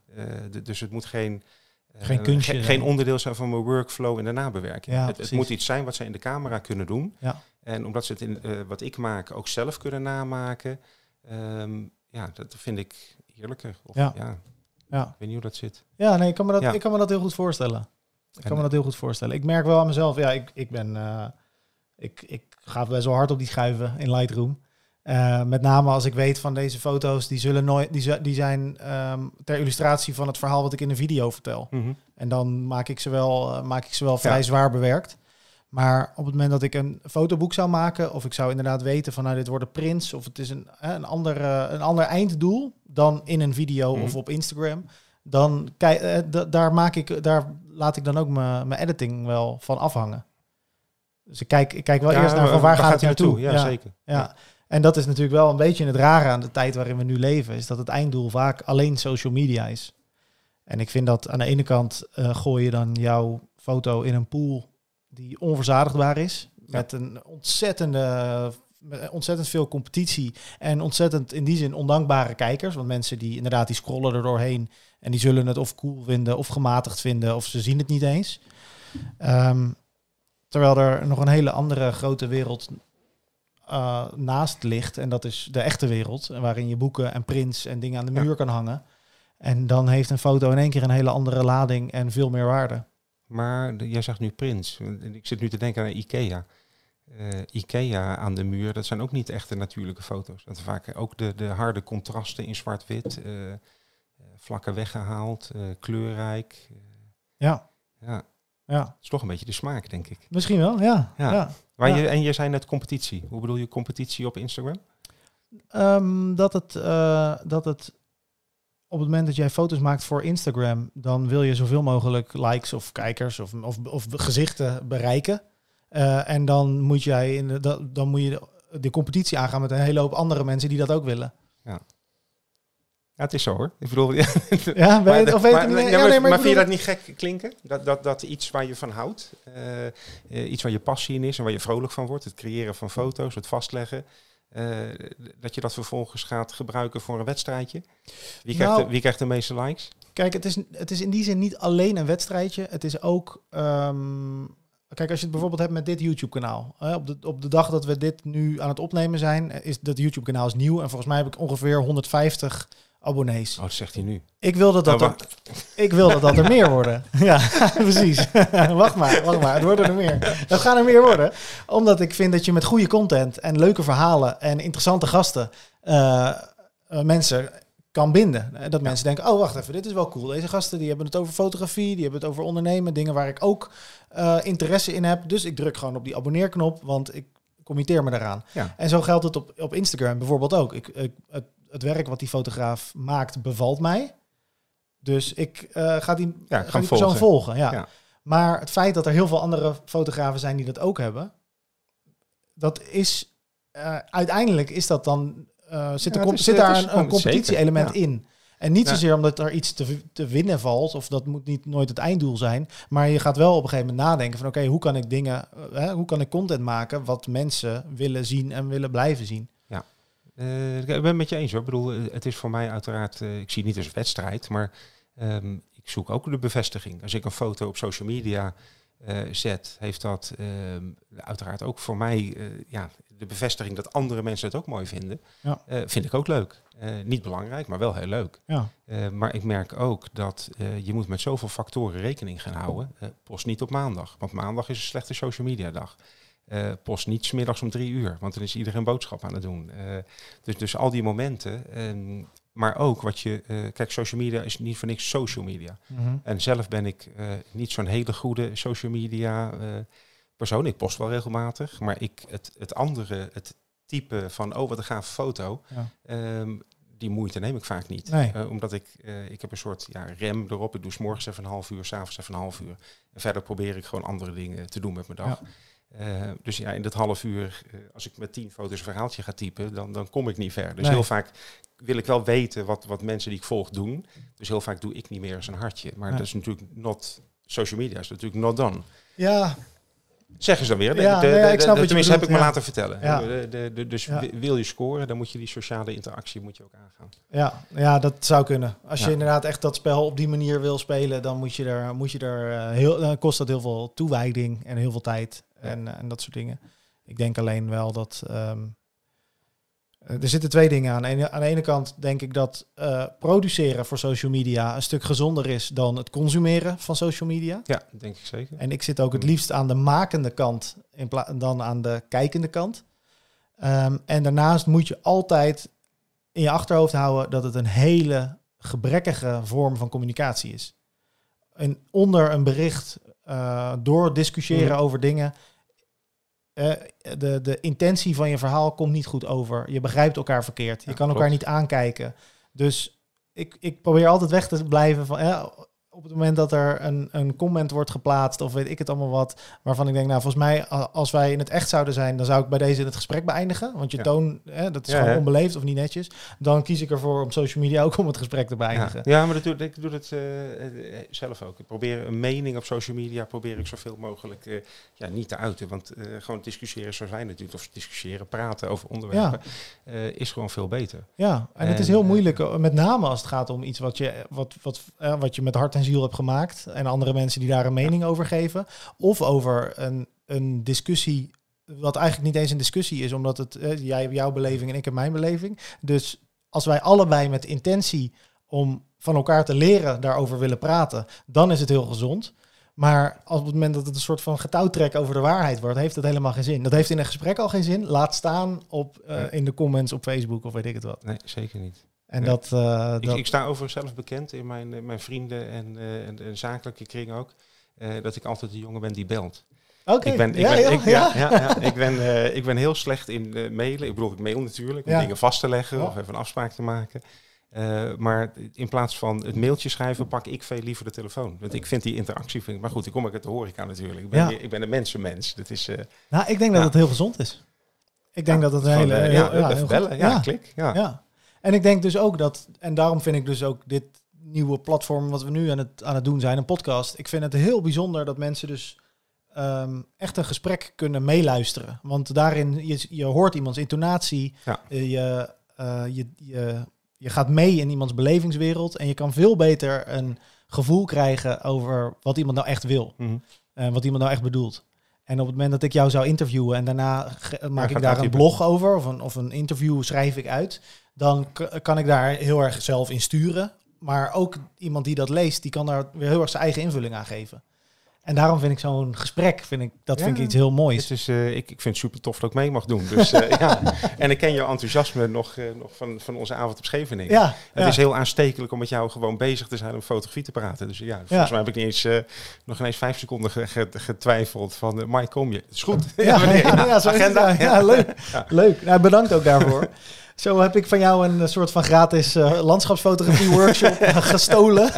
Dus het moet geen, Geen kunstje ge- zijn. geen onderdeel zijn van mijn workflow in de nabewerking. Ja, het, het moet iets zijn wat ze in de camera kunnen doen. Ja. En omdat ze het in eh, wat ik maak ook zelf kunnen namaken, ehm, ja, dat vind ik heerlijker. Of, Ja. ja. Ja. ik weet niet hoe dat zit. Ja, nee, ik kan me dat, ik kan me dat heel goed voorstellen. Ik kan En- me dat heel goed voorstellen. Ik merk wel aan mezelf, ja, ik, ik ben, eh, ik, ik ga best wel hard op die schuiven in Lightroom. Eh, met name als ik weet van deze foto's, die, zullen nooit, die, zijn ehm, ter illustratie van het verhaal wat ik in een video vertel. Mhm. En dan maak ik ze wel, eh, maak ik ze wel vrij Ja. zwaar bewerkt. Maar op het moment dat ik een fotoboek zou maken, of ik zou inderdaad weten van nou dit wordt een prints, of het is een, een, ander, eh, een ander einddoel dan in een video Mhm. of op Instagram, dan kijk, daar maak ik, daar laat ik dan ook mijn mijn editing wel van afhangen. Dus ik kijk, ik kijk wel Ja, eerst naar van waar, gaat het hij naartoe? Ja, zeker. Ja. En dat is natuurlijk wel een beetje het rare aan de tijd waarin we nu leven, is dat het einddoel vaak alleen social media is. En ik vind dat aan de ene kant eh, gooi je dan jouw foto in een pool die onverzadigbaar is, met een ontzettende, met ontzettend veel competitie en ontzettend in die zin ondankbare kijkers, want mensen die inderdaad die scrollen er doorheen en die zullen het of cool vinden of gematigd vinden of ze zien het niet eens. Ehm, terwijl er nog een hele andere grote wereld eh, naast ligt. En dat is de echte wereld. Waarin je boeken en prints en dingen aan de Ja. muur kan hangen. En dan heeft een foto in één keer een hele andere lading en veel meer waarde. Maar jij zegt nu Prins. En Ik zit nu te denken aan Ikea. Eh, Ikea aan de muur, dat zijn ook niet echte natuurlijke foto's. Dat zijn vaak ook de, de harde contrasten in zwart-wit, eh, vlakken weggehaald, eh, kleurrijk. Ja, ja, ja. het is toch een beetje de smaak, denk ik. Misschien wel, ja. Ja. ja. Maar Ja. je, en je zei net competitie. Hoe bedoel je competitie op Instagram? Ehm, dat, het, eh, dat het op het moment dat jij foto's maakt voor Instagram, dan wil je zoveel mogelijk likes of kijkers of, of, of gezichten bereiken. Eh, en dan moet jij in de, dan moet je de, de competitie aangaan met een hele hoop andere mensen die dat ook willen. Ja, het is zo hoor. Ik bedoel, ja, Ja, weet het- of weet maar, ja, Ja, maar, nee, maar maar vind je dat niet gek klinken? Dat, dat, dat iets waar je van houdt, eh, eh, iets waar je passie in is en waar je vrolijk van wordt, het creëren van foto's, het vastleggen, eh, dat je dat vervolgens gaat gebruiken voor een wedstrijdje? Wie krijgt, Nou- de, wie krijgt de meeste likes? Kijk, het is, het is in die zin niet alleen een wedstrijdje. Het is ook. ehm, kijk, als je het bijvoorbeeld hebt met dit YouTube-kanaal. hè, op, de, op de dag dat we dit nu aan het opnemen zijn, is dat YouTube-kanaal is nieuw. En volgens mij heb ik ongeveer 150 abonnees. Oh, dat zegt hij nu. Ik wil dat dat, Nou, er, ik wil dat, dat er meer worden. ja, precies. wacht maar, wacht maar. Het worden er meer. Het gaan er meer worden. Omdat ik vind dat je met goede content en leuke verhalen en interessante gasten eh, eh, mensen kan binden. Eh, Dat mensen denken, oh wacht even, dit is wel cool. Deze gasten die hebben het over fotografie, die hebben het over ondernemen, dingen waar ik ook interesse in heb. Dus ik druk gewoon op die abonneerknop, want ik committeer me daaraan. Ja. En zo geldt het op, op Instagram bijvoorbeeld ook. Ik, ik, het, het werk wat die fotograaf maakt bevalt mij. Dus ik eh, ga die, Ja, ga die persoon volgen. volgen. Ja. Ja. Maar het feit dat er heel veel andere fotografen zijn die dat ook hebben, dat is eh, uiteindelijk is dat dan eh, zit, Ja, er, is- zit daar is een, een competitie-element in. En niet zozeer omdat er iets te, te winnen valt, of dat moet niet nooit het einddoel zijn. Maar je gaat wel op een gegeven moment nadenken van oké, hoe kan ik dingen, hè, hoe kan ik content maken wat mensen willen zien en willen blijven zien. Eh, ik ben het met je eens hoor. Ik bedoel, eh, het is voor mij uiteraard, eh, ik zie het niet als wedstrijd, maar ehm, ik zoek ook de bevestiging. Als ik een foto op social media zet, heeft dat ehm, uiteraard ook voor mij ja, de bevestiging dat andere mensen het ook mooi vinden. Ja. Vind ik ook leuk. Niet belangrijk, maar wel heel leuk. Ja, maar ik merk ook dat je moet met zoveel factoren rekening gaan houden. Post niet op maandag, want maandag is een slechte social media dag. Eh, post niet 's middags om drie uur, want dan is iedereen boodschap aan het doen. Eh, dus, dus al die momenten. ehm, maar ook wat je. eh, kijk, social media is niet voor niks social media. Mhm. En zelf ben ik niet zo'n hele goede social media persoon. Ik post wel regelmatig, maar ik het, het andere, het type van oh wat een gave foto, Ja. ehm, die moeite neem ik vaak niet. Nee. Omdat ik, ik heb een soort ja, rem erop. Ik doe 's morgens even een half uur, s'avonds even een half uur. En verder probeer ik gewoon andere dingen te doen met mijn dag. Eh, dus ja, in dat half uur, eh, als ik met tien foto's een verhaaltje ga typen, dan, dan kom ik niet ver. Dus Nee. heel vaak wil ik wel weten wat, wat mensen die ik volg doen. Dus heel vaak doe ik niet meer eens een hartje. Maar Nee. dat is natuurlijk not, social media is natuurlijk not done. ja, Zeggen ze dan weer. Ja, de- nee, ik de- snap de- wat je tenminste, heb ik me ja. laten vertellen. Ja. De- de- de- dus wil je scoren, dan moet je die sociale interactie moet je ook aangaan. Ja, ja, dat zou kunnen. Als je inderdaad echt dat spel op die manier wil spelen, dan moet je er, moet je er eh, heel, dan kost dat heel veel toewijding en heel veel tijd en, eh, en dat soort dingen. Ik denk alleen wel dat ehm, eh, er zitten twee dingen aan. Aan de ene kant denk ik dat eh, produceren voor social media een stuk gezonder is dan het consumeren van social media. Ja, denk ik zeker. En ik zit ook het liefst aan de makende kant in dan aan de kijkende kant. Ehm, en daarnaast moet je altijd in je achterhoofd houden dat het een hele gebrekkige vorm van communicatie is. En onder een bericht, uh, door discussiëren Mhm. over dingen, eh, de, de intentie van je verhaal komt niet goed over. Je begrijpt elkaar verkeerd. Je Ja, kan elkaar niet aankijken. Dus ik, ik probeer altijd weg te blijven van... eh, op het moment dat er een, een comment wordt geplaatst of weet ik het allemaal wat, waarvan ik denk, nou volgens mij als wij in het echt zouden zijn, dan zou ik bij deze het gesprek beëindigen. Want je Ja. toon, hè, dat is Ja, gewoon hè? onbeleefd of niet netjes. Dan kies ik ervoor om social media ook om het gesprek te beëindigen. Ja, ja, maar dat doe, ik doe het eh, eh, zelf ook. Ik probeer een mening op social media, probeer ik zoveel mogelijk eh, ja, niet te uiten. Want gewoon discussiëren zoals wij natuurlijk, of discussiëren, praten over onderwerpen, is gewoon veel beter. Ja, en, het is heel moeilijk, met name als het gaat om iets wat je, wat, wat, wat je met hart en ziel hebt gemaakt. En andere mensen die daar een mening over geven. Of over een, een discussie, wat eigenlijk niet eens een discussie is, omdat het, eh, jij hebt jouw beleving en ik heb mijn beleving. Dus als wij allebei met intentie om van elkaar te leren daarover willen praten, dan is het heel gezond. Maar op het moment dat het een soort van getouwtrek over de waarheid wordt, heeft het helemaal geen zin. Dat heeft in een gesprek al geen zin. Laat staan op, eh, in de comments op Facebook of weet ik het wat. Nee, zeker niet. En dat, eh, Ik, dat ik sta overigens zelf bekend in mijn, eh, mijn vrienden en, eh, en, en zakelijke kring ook, dat ik altijd de jongen ben die belt. Oké, Ik ben, ik ja, ben, ja, ik, ja. ja, ja, ja, ik ben, ik ben heel slecht in mailen. Ik bedoel, ik mail natuurlijk om Ja. dingen vast te leggen Ja. of even een afspraak te maken. Maar in plaats van het mailtje schrijven, pak ik veel liever de telefoon. Want ik vind die interactie, vind ik, maar goed, ik kom ook uit de horeca natuurlijk. Ik ben, Ja. ik ben een mensenmens. Dat is Nou, ik denk dat Ja. het heel gezond is. Ik denk dat het een hele... heel- ja, heel bellen. Ja, ja, klik. Ja. En ik denk dus ook dat, en daarom vind ik dus ook dit nieuwe platform wat we nu aan het, aan het doen zijn, een podcast. Ik vind het heel bijzonder dat mensen dus ehm, echt een gesprek kunnen meeluisteren. Want daarin, je, je hoort iemands intonatie, Ja. eh, je, eh, je, je, je gaat mee in iemands belevingswereld en je kan veel beter een gevoel krijgen over wat iemand nou echt wil. En wat iemand nou echt bedoelt. En op het moment dat ik jou zou interviewen en daarna maak ik daar een blog over of een, of een interview schrijf ik uit, dan kan ik daar heel erg zelf in sturen. Maar ook iemand die dat leest, die kan daar weer heel erg zijn eigen invulling aan geven. En daarom vind ik zo'n gesprek, vind ik, dat vind ik iets heel moois. Het is, eh, ik, ik vind het super tof dat ik mee mag doen. Dus, eh, ja. En ik ken jouw enthousiasme nog, eh, nog van, van onze avond op Scheveningen. Ja, Het ja. is heel aanstekelijk om met jou gewoon bezig te zijn om fotografie te praten. Dus ja, volgens mij heb ik niet eens, nog ineens vijf seconden ge- ge- getwijfeld van, Mike, kom je? Is goed. Ja, ja, het, agenda. ja. Leuk. Leuk. Nou, bedankt ook daarvoor. Zo heb ik van jou een soort van gratis eh, landschapsfotografie workshop gestolen.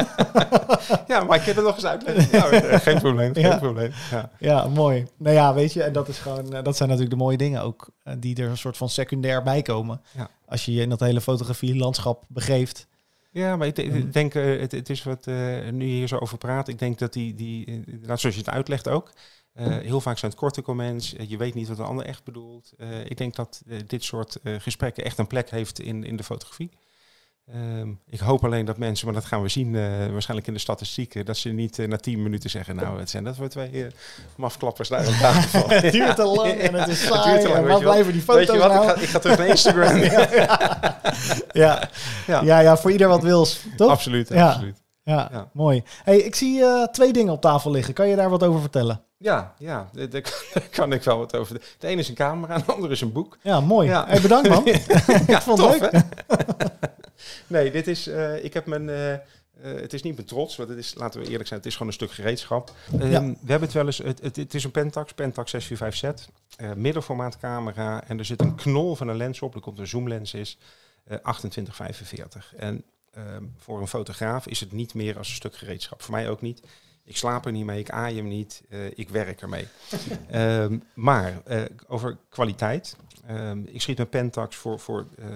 Ja, maar ik kan het nog eens uitleggen. Nou, eh, geen probleem, geen Ja. probleem. Ja. Ja, mooi. Nou ja, weet je, en dat is gewoon, eh, dat zijn natuurlijk de mooie dingen ook, eh, die er een soort van secundair bij komen. Ja. Als je je in dat hele fotografie-landschap begeeft. Ja, maar ik, de- ik denk, eh, het, het is wat eh, nu je hier zo over praat. Ik denk dat die, die eh, zoals je het uitlegt ook, eh, heel vaak zijn het korte comments. eh, je weet niet wat de ander echt bedoelt. Eh, ik denk dat dit soort gesprekken echt een plek heeft in, in de fotografie. Ehm, ik hoop alleen dat mensen, maar dat gaan we zien waarschijnlijk in de statistieken, dat ze niet na tien minuten zeggen, nou, het zijn dat voor twee mafklappers daar aan tafel. het duurt te lang en het is het saai. duurt te lang, en weet waar blijven die Weet foto's je wat, nou? ik, ga, ik ga terug naar Instagram. Ja. Ja. Ja. Ja, voor ieder wat wils, toch? Absoluut, Ja. absoluut. Ja, Ja. mooi. Hey, ik zie twee dingen op tafel liggen. Kan je daar wat over vertellen? Ja, ja, daar kan ik wel wat over. De ene is een camera, de andere is een boek. Ja, mooi. Ja. Hey, bedankt man. ik vond het tof, leuk. hè? nee, dit is, eh, ik heb mijn, eh, eh, het is niet mijn trots, want het is, laten we eerlijk zijn, het is gewoon een stuk gereedschap. Ehm, Ja. We hebben het wel eens, het, het, het is een Pentax, Pentax 645Z, eh middenformaat camera en er zit een knol van een lens op, er komt een zoomlens is, eh 2845. En ehm, voor een fotograaf is het niet meer als een stuk gereedschap. Voor mij ook niet. Ik slaap er niet mee, ik aai hem niet, eh, ik werk ermee. Ehm, maar eh, over kwaliteit. Ehm, ik schiet met Pentax voor, voor eh,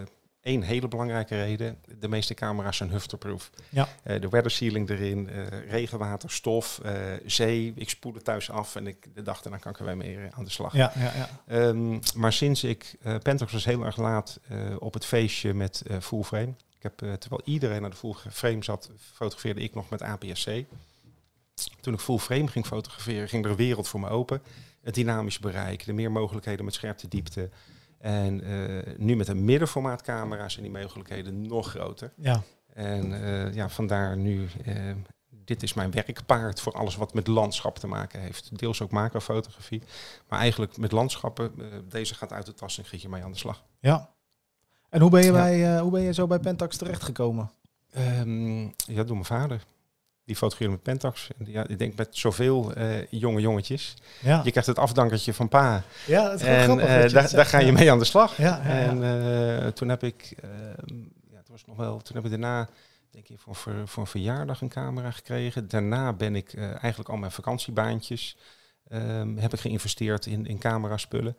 één hele belangrijke reden. De meeste camera's zijn hufterproof. Ja. De weather sealing erin, regenwater, stof, zee. Ik spoel het thuis af en ik, de dag daarna kan ik er weer mee aan de slag. Ja, ja, ja. Ehm, maar sinds ik, Pentax was heel erg laat op het feestje met full frame. Ik heb, terwijl iedereen naar de full frame zat, fotografeerde ik nog met APS-C. Toen ik full frame ging fotograferen, ging er een wereld voor me open. Het dynamisch bereik, de meer mogelijkheden met scherpte, diepte. En eh, nu met een middenformaat camera zijn die mogelijkheden nog groter. ja. En eh, ja, vandaar nu eh, dit is mijn werkpaard voor alles wat met landschap te maken heeft. Deels ook macrofotografie, maar eigenlijk met landschappen. deze gaat uit de tas en giet je mee aan de slag. Ja. En hoe ben je, Ja. bij, hoe ben je zo bij Pentax terechtgekomen? Ehm, ja, door mijn vader. Die fotografeerde met Pentax. En ja, ik denk met zoveel eh, jonge jongetjes. Ja, Je krijgt het afdankertje van pa. ja is En grappig. eh, daar, daar zegt. ga je mee aan de slag. En eh, toen heb ik, ehm, ja, het was nog wel, toen heb ik daarna, denk ik, voor, voor, voor een verjaardag een camera gekregen. Daarna ben ik eigenlijk al mijn vakantiebaantjes, ehm, heb ik geïnvesteerd in, in cameraspullen.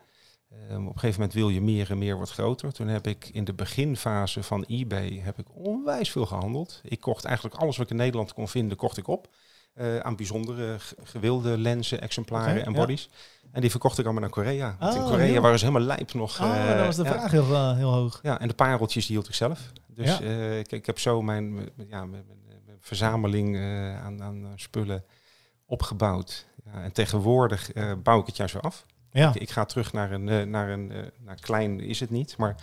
Ehm, op een gegeven moment wil je meer en meer wordt groter. Toen heb ik in de beginfase van eBay heb ik onwijs veel gehandeld. Ik kocht eigenlijk alles wat ik in Nederland kon vinden, kocht ik op. eh, aan bijzondere ge- gewilde lenzen, exemplaren en ja. bodies. En die verkocht ik allemaal naar Korea. Want in Oh, Korea joh. waren ze helemaal lijp nog. Oh, eh, dat was de ja. vraag heel, eh, heel hoog. Ja, en de pareltjes die hield ik zelf. Dus Ja. ik, ik heb zo mijn, mijn- ja, mijn, mijn- verzameling aan, aan spullen opgebouwd. Ja, en tegenwoordig bouw ik het juist weer af. Ja, Ik, ik ga terug naar een, eh, naar een eh, naar klein is het niet, maar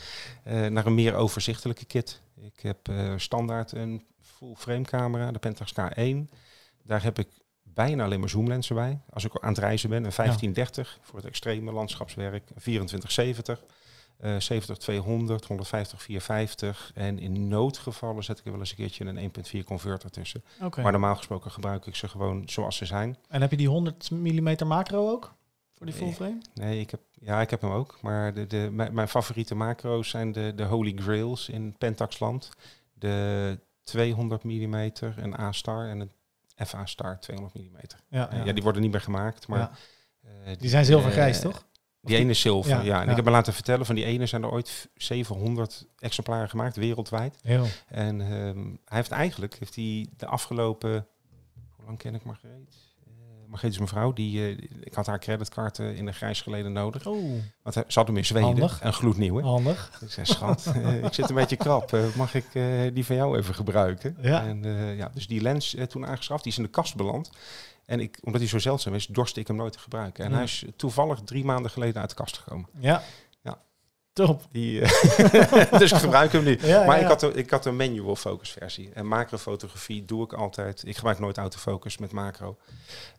eh, naar een meer overzichtelijke kit. Ik heb standaard een full frame camera, de Pentax K1. Daar heb ik bijna alleen maar zoomlensen bij. Als ik aan het reizen ben, een 1530 voor het extreme landschapswerk, een 2470, eh 70-200, 150-450. En in noodgevallen zet ik er wel eens een keertje een 1.4 converter tussen. Maar normaal gesproken gebruik ik ze gewoon zoals ze zijn. En heb je die 100 mm macro ook? Voor die Nee. full frame? Nee, ik heb, ja, ik heb hem ook. Maar de, de, mijn, mijn favoriete macro's zijn de, de Holy Grails in Pentaxland. De 200 mm, een A-star en een FA-star 200 mm. Ja, ja. die worden niet meer gemaakt, maar... Ja. eh, Die zijn zilvergrijs, eh, toch? Die ene is zilver, Ja, ja. En ja. ik heb me laten vertellen, van die ene zijn er ooit 700 exemplaren gemaakt, wereldwijd. Heel. En ehm, hij heeft eigenlijk, heeft hij de afgelopen, hoe lang ken ik Margreet? Eh Margreet is mijn vrouw, die, eh, ik had haar creditcard eh, in een grijs geleden nodig. Oh, Want hij, ze had hem in Zweden, Handig. een gloednieuwe. handig. Ik zei, schat, eh, ik zit een beetje krap. eh, mag ik eh, die van jou even gebruiken? Ja. En, eh, ja, dus die lens eh, toen aangeschaft, die is in de kast beland. En ik, omdat hij zo zeldzaam is, dorste ik hem nooit te gebruiken. En hij is toevallig drie maanden geleden uit de kast gekomen. Ja. Top. Die, eh, dus ik gebruik hem nu. Ja, maar ja, ik, had een, ik had een manual focus versie. En macrofotografie doe ik altijd. Ik gebruik nooit autofocus met macro.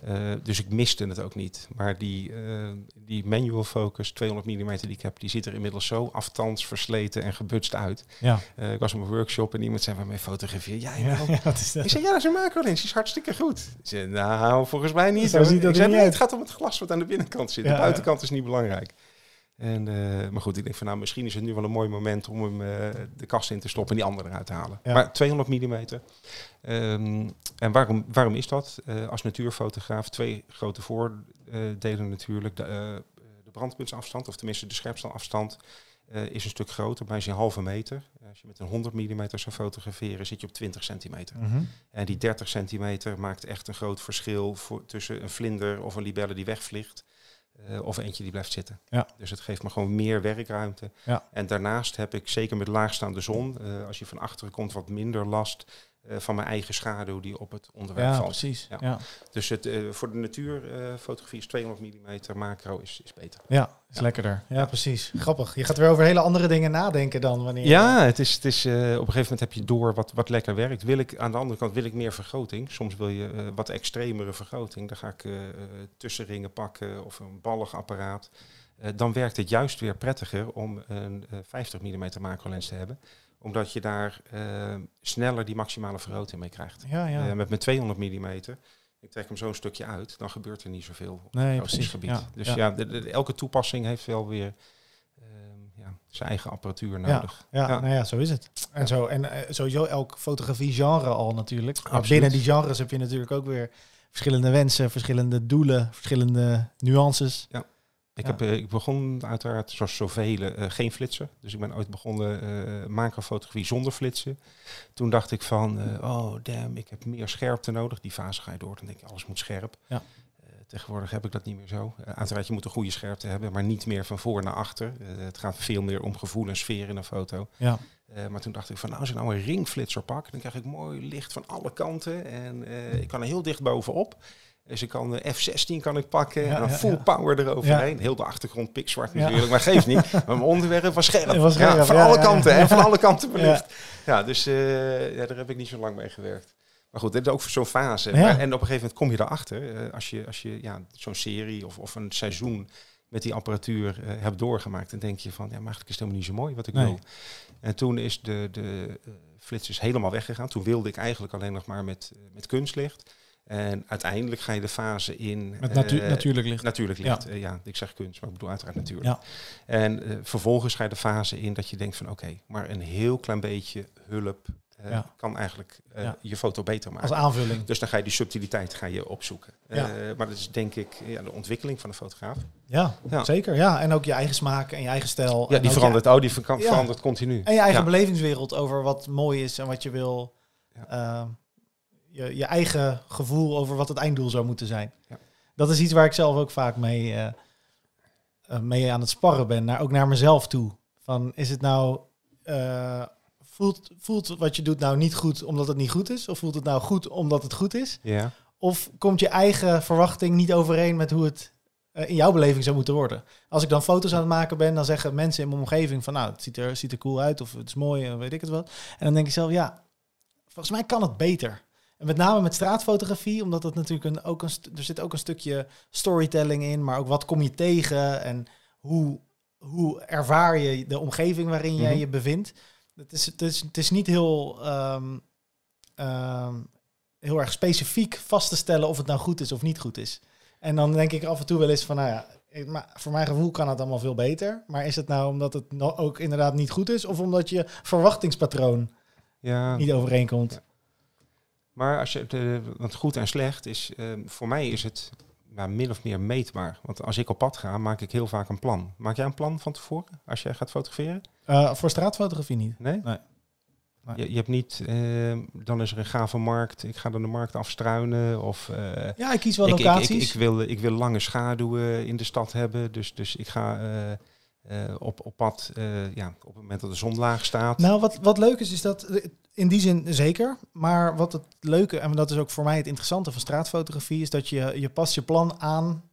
Eh, dus ik miste het ook niet. Maar die, eh, die manual focus 200 mm die ik heb, die ziet er inmiddels zo aftans, versleten en gebutst uit. Ja. Ik was op een workshop en iemand zei, waarmee fotografeer jij Ja, nou? ja, wat is dat? Ik zei, ja, dat is een macro lens, die is hartstikke goed. Ik zei, nou, volgens mij niet. Dat ik zei, nee, het gaat om het glas wat aan de binnenkant zit. De buitenkant is niet belangrijk. En, eh, maar goed, ik denk van nou, misschien is het nu wel een mooi moment om hem eh, de kast in te stoppen en die andere eruit te halen. Ja. Maar 200 mm. Ehm, en waarom, waarom is dat? Eh, als natuurfotograaf twee grote voordelen natuurlijk. De, de brandpuntsafstand, of tenminste de scherpstelafstand, is een stuk groter. Bij een halve meter. Als je met een 100 mm zou fotograferen, zit je op 20 centimeter. Mhm. En die 30 centimeter maakt echt een groot verschil voor, tussen een vlinder of een libelle die wegvliegt. Eh, of eentje die blijft zitten. Ja. Dus het geeft me gewoon meer werkruimte. Ja. En daarnaast heb ik zeker met laagstaande zon, eh, als je van achteren komt, wat minder last van mijn eigen schaduw die op het onderwerp Ja, valt. precies. Ja. Ja. Dus het, eh, voor de natuurfotografie is 200 mm, macro is, is beter. Ja, is lekkerder. Ja, precies. Grappig. Je gaat weer over hele andere dingen nadenken dan wanneer... Ja, het is, het is, eh, op een gegeven moment heb je door wat, wat lekker werkt. Wil ik, aan de andere kant wil ik meer vergroting. Soms wil je eh, wat extremere vergroting. Dan ga ik eh, eh, tussenringen pakken of een ballig apparaat. Eh, dan werkt het juist weer prettiger om een eh, 50 mm macro lens te hebben. Omdat je daar eh, sneller die maximale vergroting mee krijgt. Ja, ja. Eh, met mijn 200 mm, ik trek hem zo'n stukje uit, dan gebeurt er niet zoveel op nee, precies. gebied. Ja, Dus ja. ja, de- de- elke toepassing heeft wel weer ehm, ja, zijn eigen apparatuur nodig. Ja, Ja. nou ja, zo is het. En, Ja. zo, en eh, sowieso elk fotografie-genre al natuurlijk. Maar Absoluut. binnen die genres heb je natuurlijk ook weer verschillende wensen, verschillende doelen, verschillende nuances. Ik, heb, eh, ik begon uiteraard, zoals zoveel, eh, geen flitser. Dus ik ben ooit begonnen eh macrofotografie zonder flitsen. Toen dacht ik van, oh damn, ik heb meer scherpte nodig. Die fase ga je door, dan denk ik, alles moet scherp. Ja. Tegenwoordig heb ik dat niet meer zo. Uh, uiteraard, je moet een goede scherpte hebben, maar niet meer van voor naar achter. Het gaat veel meer om gevoel en sfeer in een foto. Ja, maar toen dacht ik van, nou, als ik nou een ringflitser pak, dan krijg ik mooi licht van alle kanten. En ik kan er heel dicht bovenop. Dus ik kan de F16 kan ik pakken Ja, en dan full ja. power eroverheen. Heel de achtergrond pikzwart natuurlijk, maar geeft niet. Maar mijn onderwerp was scherp. Het was scherp, ja, van alle kanten, hè, van alle kanten belicht. Ja, dus eh, ja, daar heb ik niet zo lang mee gewerkt. Maar goed, dit is ook voor zo'n fase. Maar- en op een gegeven moment kom je erachter, eh, als je, als je ja, zo'n serie of, of een seizoen met die apparatuur eh, hebt doorgemaakt, dan denk je van, ja, maar eigenlijk is het helemaal niet zo mooi wat ik Nee. wil. En toen is de, de flits is helemaal weggegaan. Toen wilde ik eigenlijk alleen nog maar met, met kunstlicht. En uiteindelijk ga je de fase in... Met natu- eh, natuurlijk licht. Natuurlijk licht. Ja. ja, ik zeg kunst, maar ik bedoel uiteraard natuurlijk. Ja. En eh, vervolgens ga je de fase in dat je denkt van oké, maar een heel klein beetje hulp eh, Ja. kan eigenlijk eh, je foto beter maken. Als aanvulling. Dus dan ga je die subtiliteit ga je opzoeken. Ja. Eh, maar dat is denk ik ja, de ontwikkeling van de fotograaf. Ja, zeker. Ja, en ook je eigen smaak en je eigen stijl. Ja, die verandert, oh, die verandert continu. En je eigen belevingswereld over wat mooi is en wat je wil. Ja. Je, je eigen gevoel over wat het einddoel zou moeten zijn. Ja. Dat is iets waar ik zelf ook vaak mee, eh, eh, mee aan het sparren ben. Naar, ook naar mezelf toe. Van, is het nou... eh, voelt, voelt wat je doet nou niet goed omdat het niet goed is? Of voelt het nou goed omdat het goed is? Ja. Of komt je eigen verwachting niet overeen met hoe het in jouw beleving zou moeten worden? Als ik dan foto's aan het maken ben, dan zeggen mensen in mijn omgeving van nou, het ziet er, ziet er cool uit of het is mooi en weet ik het wat. En dan denk ik zelf, ja, volgens mij kan het beter. En met name met straatfotografie, omdat het natuurlijk een, ook een, er zit ook een stukje storytelling in, maar ook wat kom je tegen en hoe, hoe ervaar je de omgeving waarin jij Mhm. je bevindt. Het is, het, is, het is niet heel, ehm, ehm, heel erg specifiek vast te stellen of het nou goed is of niet goed is. En dan denk ik af en toe wel eens van, nou ja, maar voor mijn gevoel kan het allemaal veel beter. Maar is het nou omdat het no- ook inderdaad niet goed is of omdat je verwachtingspatroon ja. niet overeenkomt? Ja. Maar als je de, want goed en slecht is, eh, voor mij is het nou, min of meer meetbaar. Want als ik op pad ga, maak ik heel vaak een plan. Maak jij een plan van tevoren als jij gaat fotograferen? Eh, voor straatfotografie niet. Nee? Nee. Nee. Je, je hebt niet, eh, dan is er een gave markt, ik ga dan de markt afstruinen. Of eh, Ja, ik kies wel ik, ik, locaties. ik, ik, wil, ik wil lange schaduwen in de stad hebben. Dus, dus ik ga eh, eh, op, op pad eh, ja, op het moment dat de zon laag staat. Nou, wat, wat leuk is, is dat eh, in die zin zeker. Maar wat het leuke, en dat is ook voor mij het interessante van straatfotografie, is dat je, je past je plan aan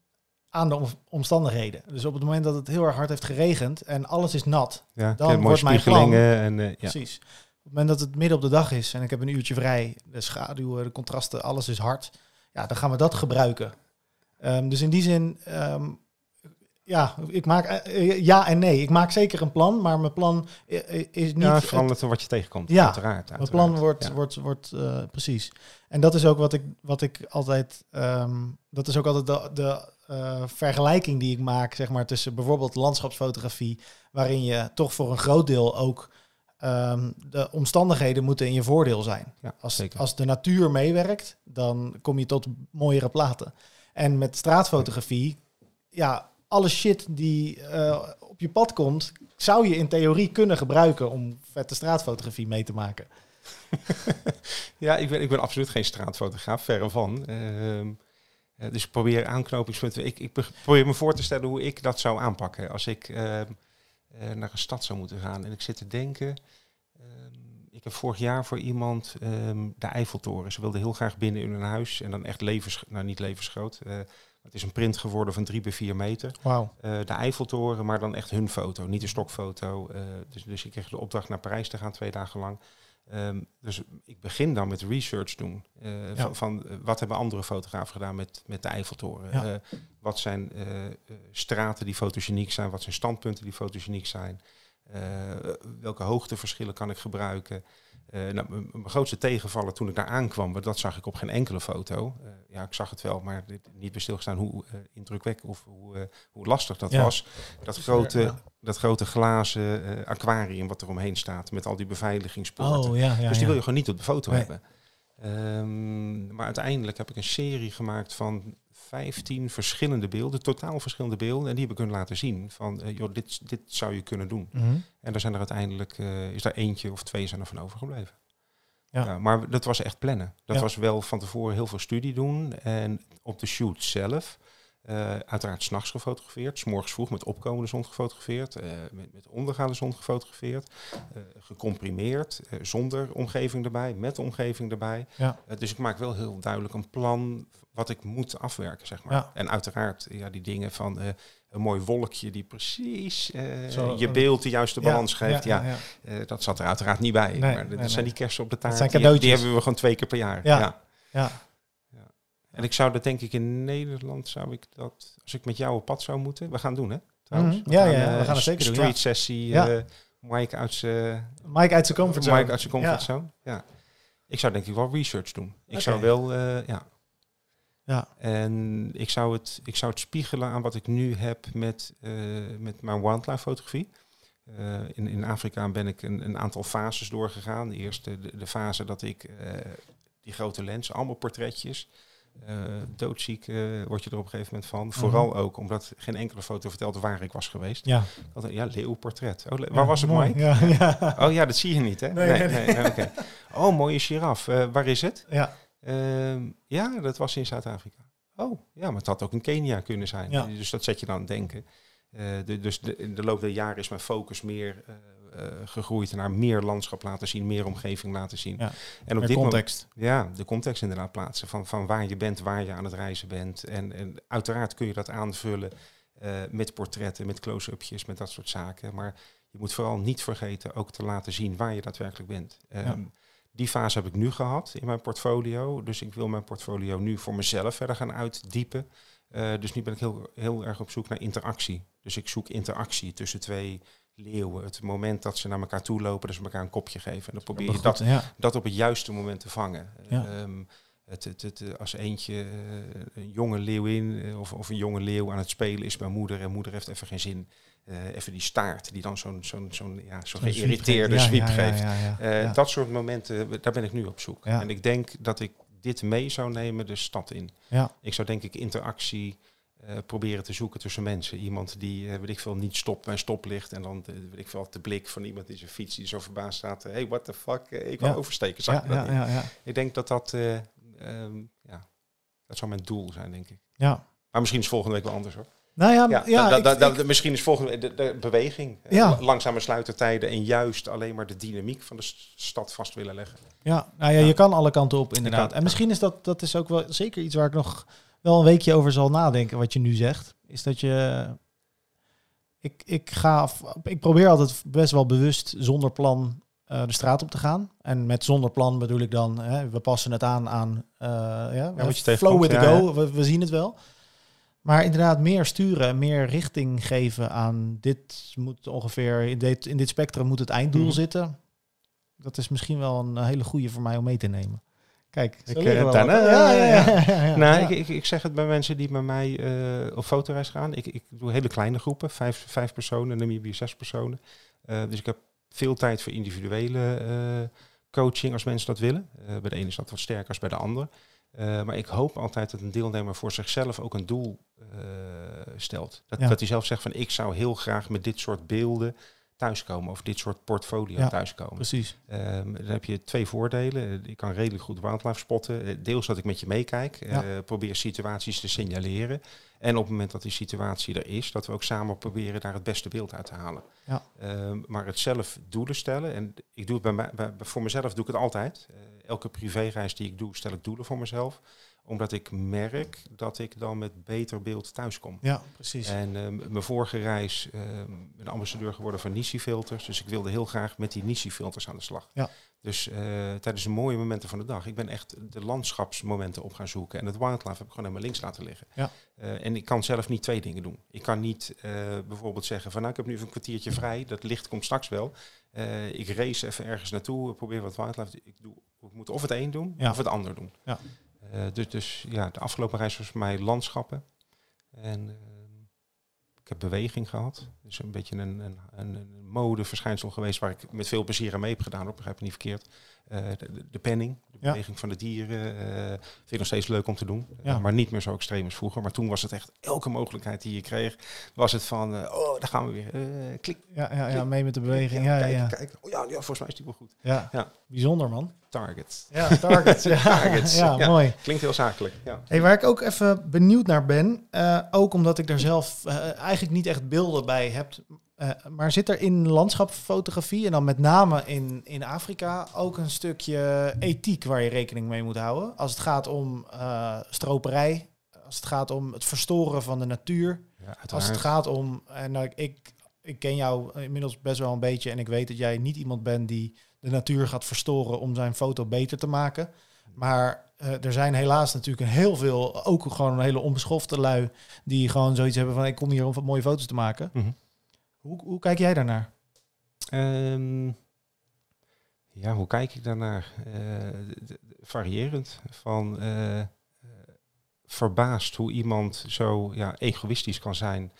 aan de om- omstandigheden. Dus op het moment dat het heel erg hard heeft geregend en alles is nat, ja, dan wordt mijn spiegelingen. En, eh, ja. precies. Op het moment dat het midden op de dag is en ik heb een uurtje vrij, de schaduwen, de contrasten, alles is hard, ja, dan gaan we dat gebruiken. Ehm, dus in die zin, ehm, ja, ik maak eh, eh, ja en nee. Ik maak zeker een plan, maar mijn plan eh, is niet. ja, verandert er wat je tegenkomt. Ja, uiteraard. mijn uiteraard. plan wordt, Ja. wordt, wordt precies. En dat is ook wat ik, wat ik altijd, ehm, dat is ook altijd de, de vergelijking die ik maak, zeg maar, tussen bijvoorbeeld landschapsfotografie, waarin je toch voor een groot deel ook ehm, de omstandigheden moeten in je voordeel zijn. Ja, Als, zeker. als de natuur meewerkt, dan kom je tot mooiere platen. En met straatfotografie, ja, alle shit die eh, op je pad komt, zou je in theorie kunnen gebruiken om vette straatfotografie mee te maken. Ja, ik ben, ik ben absoluut geen straatfotograaf, verre van. Eh, dus probeer aanknopingspunten. Ik, ik be- probeer me voor te stellen hoe ik dat zou aanpakken. Als ik ehm, eh, naar een stad zou moeten gaan. En ik zit te denken. ehm, ik heb vorig jaar voor iemand de Eiffeltoren. Ze wilde heel graag binnen in een huis. En dan echt levens, nou niet levensgroot. Het is een print geworden van drie bij vier meter. Wauw. Eh, de Eiffeltoren, maar dan echt hun foto, niet de stokfoto. Eh, dus, dus ik kreeg de opdracht naar Parijs te gaan, twee dagen lang. Ehm, dus ik begin dan met research doen. eh, Ja. Van, van wat hebben andere fotografen gedaan met, met de Eiffeltoren? Ja. Wat zijn straten die fotogeniek zijn? Wat zijn standpunten die fotogeniek zijn? Welke hoogteverschillen kan ik gebruiken? Eh, nou, mijn grootste tegenvallen toen ik daar aankwam, dat zag ik op geen enkele foto. Eh, ja, ik zag het wel, maar dit- niet bij stilgestaan hoe eh, indrukwekkend of hoe, eh, hoe lastig dat Ja. was. Dat grote, ja. dat grote glazen eh, aquarium wat er omheen staat met al die beveiligingspoorten. Oh ja, ja. dus die ja. wil je gewoon niet op de foto Nee. hebben. Ehm, maar uiteindelijk heb ik een serie gemaakt van 15 verschillende beelden, totaal verschillende beelden. En die heb ik hun laten zien van, eh, joh, dit, dit zou je kunnen doen. Mhm. En daar zijn er uiteindelijk, eh, is daar eentje of twee zijn er van overgebleven. Ja. Ja. maar dat was echt plannen. Dat Ja. was wel van tevoren heel veel studie doen. En op de shoot zelf Uh, uiteraard s'nachts gefotografeerd, s morgens vroeg met opkomende zon gefotografeerd, uh, met, met, ondergaande zon gefotografeerd, uh, gecomprimeerd, zonder omgeving erbij, met omgeving erbij. Ja. dus ik maak wel heel duidelijk een plan wat ik moet afwerken, zeg maar. Ja. En uiteraard ja, die dingen van een mooi wolkje die precies Zo, je beeld de juiste balans geeft. Ja, ja, dat zat er uiteraard niet bij. Nee, maar dat nee, zijn nee. die kersen op de taart. zijn die, cadeautjes. die hebben we gewoon twee keer per jaar. Ja. ja. ja. En ik zou dat denk ik in Nederland, zou ik dat, als ik met jou op pad zou moeten, we gaan doen hè? Trouwens. Mhm. Ja, ja, eh, we gaan het zeker doen, Street sessie, eh, Mike uit zijn Mike uit zijn comfortzone. Mike uit zijn comfortzone. Ja. Ik zou denk ik wel research doen. Ik zou wel, eh, ja. Ja. En ik zou, het, ik zou het spiegelen aan wat ik nu heb met, eh, met mijn wildlife fotografie. Eh, in, in Afrika ben ik een, een aantal fases doorgegaan. De eerste, de, de fase dat ik eh, die grote lens, allemaal portretjes. doodziek word je er op een gegeven moment van. Vooral ook omdat geen enkele foto vertelt waar ik was geweest. Ja. Dat, ja, leeuwportret. Oh, le- waar was het, Mooi. Mike? Ja, ja. Oh ja, dat zie je niet, hè? Nee, nee, nee. Oh, mooie giraf. Waar is het? ja. Ehm, ja, dat was in Zuid-Afrika. Oh, ja, maar het had ook in Kenia kunnen zijn. Ja. Dus dat zet je dan aan het denken. Eh, de, dus de, in de loop der jaren is mijn focus meer eh, eh, gegroeid naar meer landschap laten zien, meer omgeving laten zien. Ja. En op dit moment, context. ja, de context inderdaad plaatsen van, van waar je bent, waar je aan het reizen bent. En, en uiteraard kun je dat aanvullen met portretten, met close-upjes, met dat soort zaken. Maar je moet vooral niet vergeten ook te laten zien waar je daadwerkelijk bent. Ehm, Die fase heb ik nu gehad in mijn portfolio. Dus ik wil mijn portfolio nu voor mezelf verder gaan uitdiepen. Eh, dus nu ben ik heel, heel erg op zoek naar interactie. Dus ik zoek interactie tussen twee leeuwen. Het moment dat ze naar elkaar toe lopen, dat ze elkaar een kopje geven. En dan probeer je dat, ja. dat op het juiste moment te vangen. Ja. Ehm, het, het, het, eh, als eentje eh, een jonge leeuwin of, of een jonge leeuw aan het spelen is bij moeder en moeder heeft even geen zin. Eh, even die staart die dan zo'n zo'n zo'n ja, zo'n Zo'n geïrriteerde sweep geeft. Eh. Dat soort momenten, daar ben ik nu op zoek. En ik denk dat ik dit mee zou nemen de stad in. Ja. Ik zou denk ik interactie eh, proberen te zoeken tussen mensen. Iemand die, eh weet ik veel, niet stopt bij stoplicht. En dan, weet ik veel, de blik van iemand die zijn fiets die zo verbaasd staat. Hey, what the fuck, ik wil Ja. oversteken. Zag Ja, dat ja, niet? Ik denk dat dat, eh, ehm, ja, dat zou mijn doel zijn, denk ik. ja. Maar misschien is volgende week wel anders hoor. Nou ja, Ja, ja, da- ik- da- da- ik- misschien is volgende de, de beweging. eh, Ja. la- langzame sluitertijden en juist alleen maar de dynamiek van de stad vast willen leggen. Ja, nou ja, je kan alle kanten op inderdaad. kan, en misschien is dat, dat is ook wel zeker iets waar ik nog wel een weekje over zal nadenken, wat je nu zegt. Is dat je... Ik, ik, ga, ik probeer altijd best wel bewust zonder plan eh, de straat op te gaan. En met zonder plan bedoel ik dan, hè, we passen het aan aan eh, ja, flow with the go, we, we zien het wel. Maar inderdaad meer sturen, meer richting geven aan dit moet ongeveer, in dit, in dit spectrum moet het einddoel Mhm. zitten. Dat is misschien wel een hele goede voor mij om mee te nemen. Kijk, Ik, eh, eh, ja, ja, ja, nou, ik, ik, ik zeg het bij mensen die bij mij eh, op fotoreis gaan. Ik, ik doe hele kleine groepen, vijf, vijf personen, Namibië zes personen. Eh, dus ik heb veel tijd voor individuele eh, coaching als mensen dat willen. Eh, bij de ene is dat wat sterker als bij de andere. Eh, maar ik hoop altijd dat een deelnemer voor zichzelf ook een doel eh, stelt. Dat, Ja. dat hij zelf zegt van ik zou heel graag met dit soort beelden thuiskomen of dit soort portfolio Ja, thuiskomen. Precies. Ehm, dan heb je twee voordelen. Ik kan redelijk goed wildlife spotten. Eh, Deels dat ik met je meekijk. eh, probeer situaties te signaleren. En op het moment dat die situatie er is, dat we ook samen proberen daar het beste beeld uit te halen. Ja. Ehm, maar het zelf doelen stellen. En ik doe het bij mij, bij, voor mezelf doe ik het altijd. Eh, elke privéreis die ik doe, stel ik doelen voor mezelf omdat ik merk dat ik dan met beter beeld thuiskom. Ja, precies. En ehm, mijn vorige reis ehm ben ambassadeur geworden van Nisi-filters. Dus ik wilde heel graag met die Nisi-filters aan de slag. Ja. Dus eh, tijdens de mooie momenten van de dag, ik ben echt de landschapsmomenten op gaan zoeken. En het wildlife heb ik gewoon helemaal links laten liggen. Ja. Eh, en ik kan zelf niet twee dingen doen. Ik kan niet eh, bijvoorbeeld zeggen van nou, ik heb nu even een kwartiertje vrij. Dat licht komt straks wel. Eh, ik race even ergens naartoe, probeer wat wildlife. Ik, doe, ik moet of het een doen Ja. of het ander doen. Ja. Eh, dus, dus ja, de afgelopen reis was voor mij landschappen. En ehm, ik heb beweging gehad. Dus een beetje een, een, een, modeverschijnsel geweest waar ik met veel plezier aan mee heb gedaan. Op begrijp me niet verkeerd. Eh, de, de penning, de Ja. beweging van de dieren, eh, vind ik nog steeds leuk om te doen. Ja. Maar niet meer zo extreem als vroeger. Maar toen was het echt elke mogelijkheid die je kreeg, was het van, eh, oh, daar gaan we weer. Klik, Ja, ja, ja, mee met de beweging. Ja, ja, kijk, ja. kijk. Oh, ja, ja, volgens mij is die wel goed. ja. Ja. Bijzonder, man. Target. Ja, targets. Ja, Targets, ja, ja. mooi. Klinkt heel zakelijk. Ja. Hey, waar ik ook even benieuwd naar ben, ook omdat ik daar zelf eigenlijk niet echt beelden bij heb, eh, maar zit er in landschapsfotografie en dan met name in, in Afrika ook een stukje ethiek waar je rekening mee moet houden? Als het gaat om eh, stroperij, als het gaat om het verstoren van de natuur, Ja, als het gaat om, en nou, ik, ik ken jou inmiddels best wel een beetje en ik weet dat jij niet iemand bent die de natuur gaat verstoren om zijn foto beter te maken. Maar eh, er zijn helaas natuurlijk een heel veel, ook gewoon een hele onbeschofte lui, die gewoon zoiets hebben van ik kom hier om wat mooie foto's te maken. Mhm. Hoe, hoe kijk jij daarnaar? Ehm, ja, hoe kijk ik daarnaar? Eh, variërend. Van eh, eh, verbaasd hoe iemand zo ja, egoïstisch kan zijn.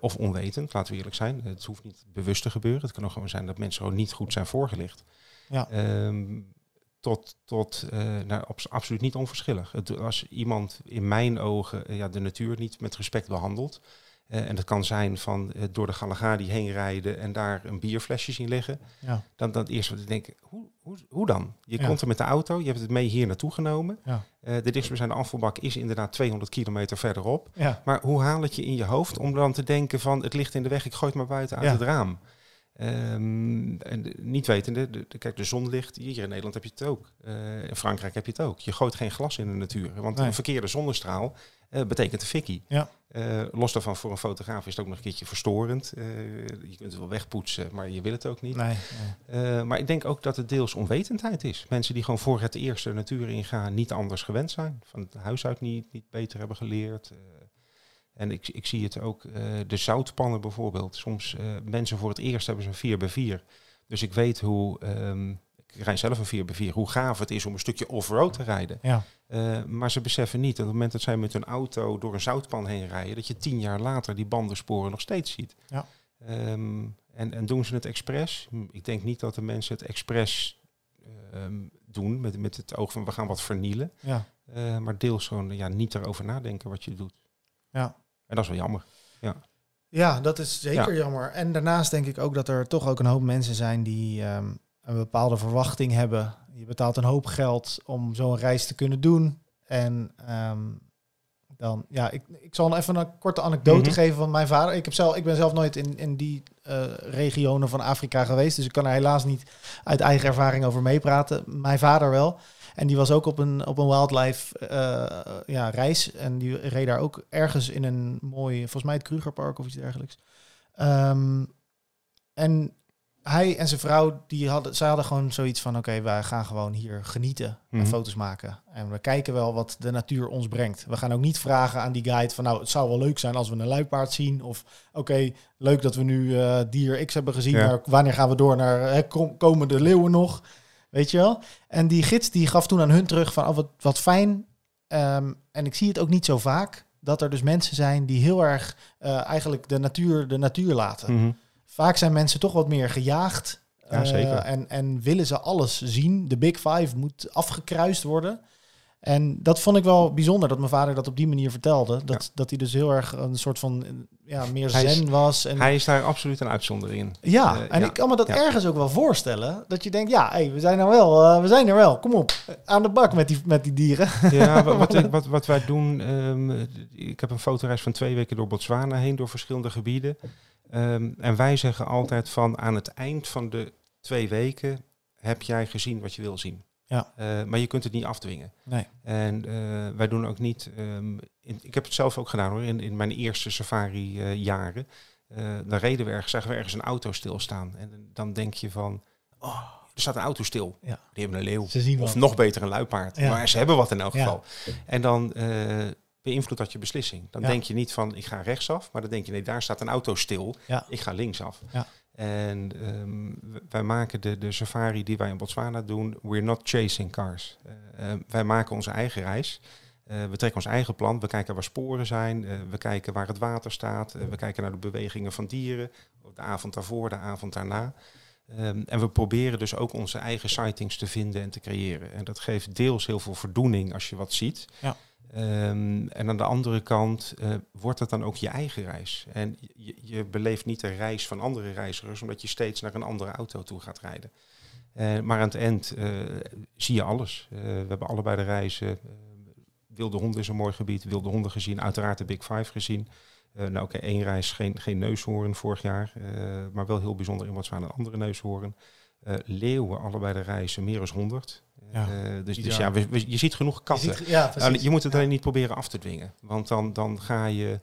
of onwetend, laten we eerlijk zijn. Het hoeft niet bewust te gebeuren. Het kan ook gewoon zijn dat mensen gewoon niet goed zijn voorgelicht. Ja. Ehm, tot tot eh, nou, abs- absoluut niet onverschillig. Het, als iemand in mijn ogen ja, de natuur niet met respect behandelt. Eh, en dat kan zijn van eh, door de Galagadi heen rijden en daar een bierflesje zien liggen. Ja. Dan, dan eerst wat ik denk, hoe, hoe, hoe dan? Je Ja. komt er met de auto, je hebt het mee hier naartoe genomen. Ja. Eh, de dichtstbijzijnde afvalbak is inderdaad 200 kilometer verderop. Maar hoe haal het je in je hoofd om dan te denken van het ligt in de weg, ik gooi het maar buiten uit het raam? Ehm, en niet wetende, de, de- kijk, de zon ligt, hier in Nederland heb je het ook. In Frankrijk heb je het ook. Je gooit geen glas in de natuur. Want Nee. een verkeerde zonnestraal eh, betekent een fikkie. Ja. Eh, los daarvan, voor een fotograaf is het ook nog een keertje verstorend. Eh, je kunt het wel wegpoetsen, maar je wil het ook niet. nee. nee. Maar ik denk ook dat het deels onwetendheid is. Mensen die gewoon voor het eerste de natuur ingaan, niet anders gewend zijn. Van het huis uit niet, niet beter hebben geleerd. En ik, ik zie het ook, de zoutpannen bijvoorbeeld. Soms mensen voor het eerst hebben ze een 4 bij 4 Dus ik weet hoe, ehm, ik rijd zelf een 4 bij 4 hoe gaaf het is om een stukje off-road te rijden. Ja. Eh, maar ze beseffen niet, dat op het moment dat zij met hun auto door een zoutpan heen rijden, dat je tien jaar later die bandensporen nog steeds ziet. Ja. Ehm, en, en doen ze het expres? Hm, Ik denk niet dat de mensen het expres ehm, doen met, met het oog van we gaan wat vernielen. Ja. Eh, maar deels gewoon ja, niet erover nadenken wat je doet. Ja. En dat is wel jammer. Ja, dat is zeker jammer. En daarnaast denk ik ook dat er toch ook een hoop mensen zijn die ehm, een bepaalde verwachting hebben. Je betaalt een hoop geld om zo'n reis te kunnen doen. En ehm, dan, ja, ik, ik zal even een korte anekdote Mhm. geven van mijn vader. Ik, heb zelf, ik ben zelf nooit in, in die eh, regionen van Afrika geweest, dus ik kan er helaas niet uit eigen ervaring over meepraten. Mijn vader wel. En die was ook op een, op een wildlife eh, ja, reis. En die reed daar ook ergens in een mooi, volgens mij het Krugerpark of iets dergelijks. Ehm, en hij en zijn vrouw, die hadden, zij hadden gewoon zoiets van: oké, wij gaan gewoon hier genieten en Mhm. foto's maken. En we kijken wel wat de natuur ons brengt. We gaan ook niet vragen aan die guide van: nou, het zou wel leuk zijn als we een luipaard zien. Of oké, leuk dat we nu eh, dier X hebben gezien, Ja. maar wanneer gaan we door naar hè, kom- komen de leeuwen nog? Weet je wel? En die gids die gaf toen aan hun terug van: oh, wat, wat fijn. Ehm, en ik zie het ook niet zo vaak dat er dus mensen zijn die heel erg eh, eigenlijk de natuur de natuur laten. Mhm. Vaak zijn mensen toch wat meer gejaagd. Ja, eh, en, en willen ze alles zien. De Big Five moet afgekruist worden. En dat vond ik wel bijzonder dat mijn vader dat op die manier vertelde. Dat, dat hij dus heel erg een soort van eh, ja, meer Hij is- zen was. En, Hij is daar absoluut een uitzondering in. ja, eh, en ja. ik kan me dat Ja. ergens ook wel voorstellen. Dat je denkt, ja, hey, we zijn er wel. eh, we zijn er wel. Kom op, aan de bak met die, met die dieren. Ja, wa- wat, ik- wat, wat wij doen, ehm, ik heb een fotoreis van twee weken door Botswana heen, door verschillende gebieden. Ehm, en wij zeggen altijd van aan het eind van de twee weken heb jij gezien wat je wil zien. Ja. Eh, maar je kunt het niet afdwingen. Nee. En eh, wij doen ook niet, ehm, in, ik heb het zelf ook gedaan hoor, in, in mijn eerste safari eh, jaren. Dan reden we ergens, zagen we ergens een auto stilstaan. En dan denk je van, oh, er staat een auto stil. Ja. Die hebben een leeuw. Ze zien Of nog beter een luipaard. Ja. Maar ze hebben wat in elk Ja. geval. En dan beïnvloedt dat je beslissing. Dan Ja. denk je niet van ik ga rechtsaf, maar dan denk je nee, daar staat een auto stil. Ja. Ik ga linksaf. Ja. En ehm, wij maken de, de safari die wij in Botswana doen, we're not chasing cars. Eh, eh, wij maken onze eigen reis. Eh, we trekken ons eigen plan. We kijken waar sporen zijn. eh, we kijken waar het water staat. we kijken naar de bewegingen van dieren. De avond daarvoor, de avond daarna. Ehm, en we proberen dus ook onze eigen sightings te vinden en te creëren. En dat geeft deels heel veel voldoening als je wat ziet. Ja. Ehm, en aan de andere kant eh, wordt het dan ook je eigen reis. En je, je beleeft niet de reis van andere reizigers, omdat je steeds naar een andere auto toe gaat rijden. Eh, maar aan het eind eh, zie je alles. we hebben allebei de reizen. wilde honden is een mooi gebied. Wilde honden gezien. Uiteraard de Big Five gezien. nou oké, één reis, geen, geen neushoorn vorig jaar. maar wel heel bijzonder in wat een andere neushoorn. Leeuwen, allebei de reizen, meer dan 100. Ja. Uh, dus, dus ja, je ziet genoeg katten. Je, ja, je moet het alleen niet proberen af te dwingen. Want dan, dan ga je,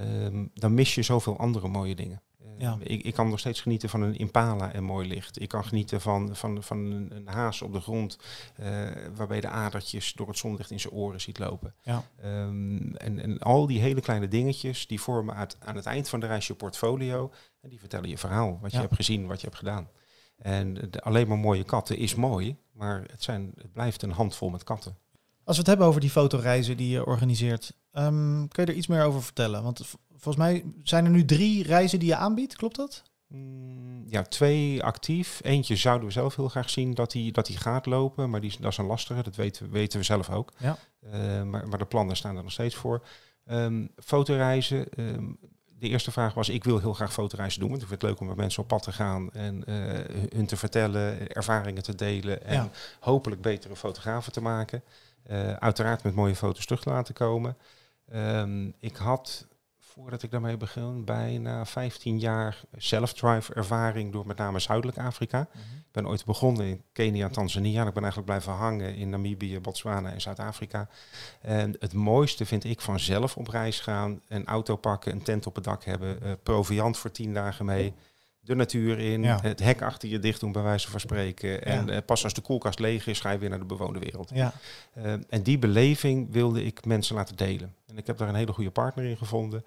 um, dan mis je zoveel andere mooie dingen. Ja. ik, ik kan nog steeds genieten van een impala en mooi licht. Ik kan genieten van, van, van een, een haas op de grond, uh, waarbij de adertjes door het zonlicht in zijn oren ziet lopen. Ja. Um, en, en al die hele kleine dingetjes, die vormen uit, aan het eind van de reis je portfolio. En die vertellen je verhaal, wat je hebt gezien, wat je hebt gedaan. En de, alleen maar mooie katten is mooi, maar het, zijn, het blijft een handvol met katten. Als we het hebben over die fotoreizen die je organiseert, um, kun je er iets meer over vertellen? Want volgens mij zijn er nu drie reizen die je aanbiedt, klopt dat? Mm, ja, twee actief. Eentje zouden we zelf heel graag zien dat hij dat die gaat lopen, maar die, dat is een lastige, dat weten, weten we zelf ook. Ja. Uh, maar, maar de plannen staan er nog steeds voor. Um, fotoreizen, um, de eerste vraag was, ik wil heel graag fotoreizen doen. Want ik vind het leuk om met mensen op pad te gaan en uh, hun te vertellen, ervaringen te delen en hopelijk betere fotografen te maken. Uh, uiteraard met mooie foto's terug te laten komen. Um, ik had voordat ik daarmee begon, bijna 15 jaar self-drive ervaring door met name Zuidelijk Afrika. Mhm. Ik ben ooit begonnen in Kenia en Tanzania. Ik ben eigenlijk blijven hangen in Namibië, Botswana en Zuid-Afrika. En het mooiste vind ik van zelf op reis gaan, een auto pakken, een tent op het dak hebben, uh, proviant voor 10 dagen mee de natuur in, het hek achter je dicht doen, bij wijze van spreken. En uh, pas als de koelkast leeg is, ga je weer naar de bewoonde wereld. Ja. Uh, en die beleving wilde ik mensen laten delen. En ik heb daar een hele goede partner in gevonden.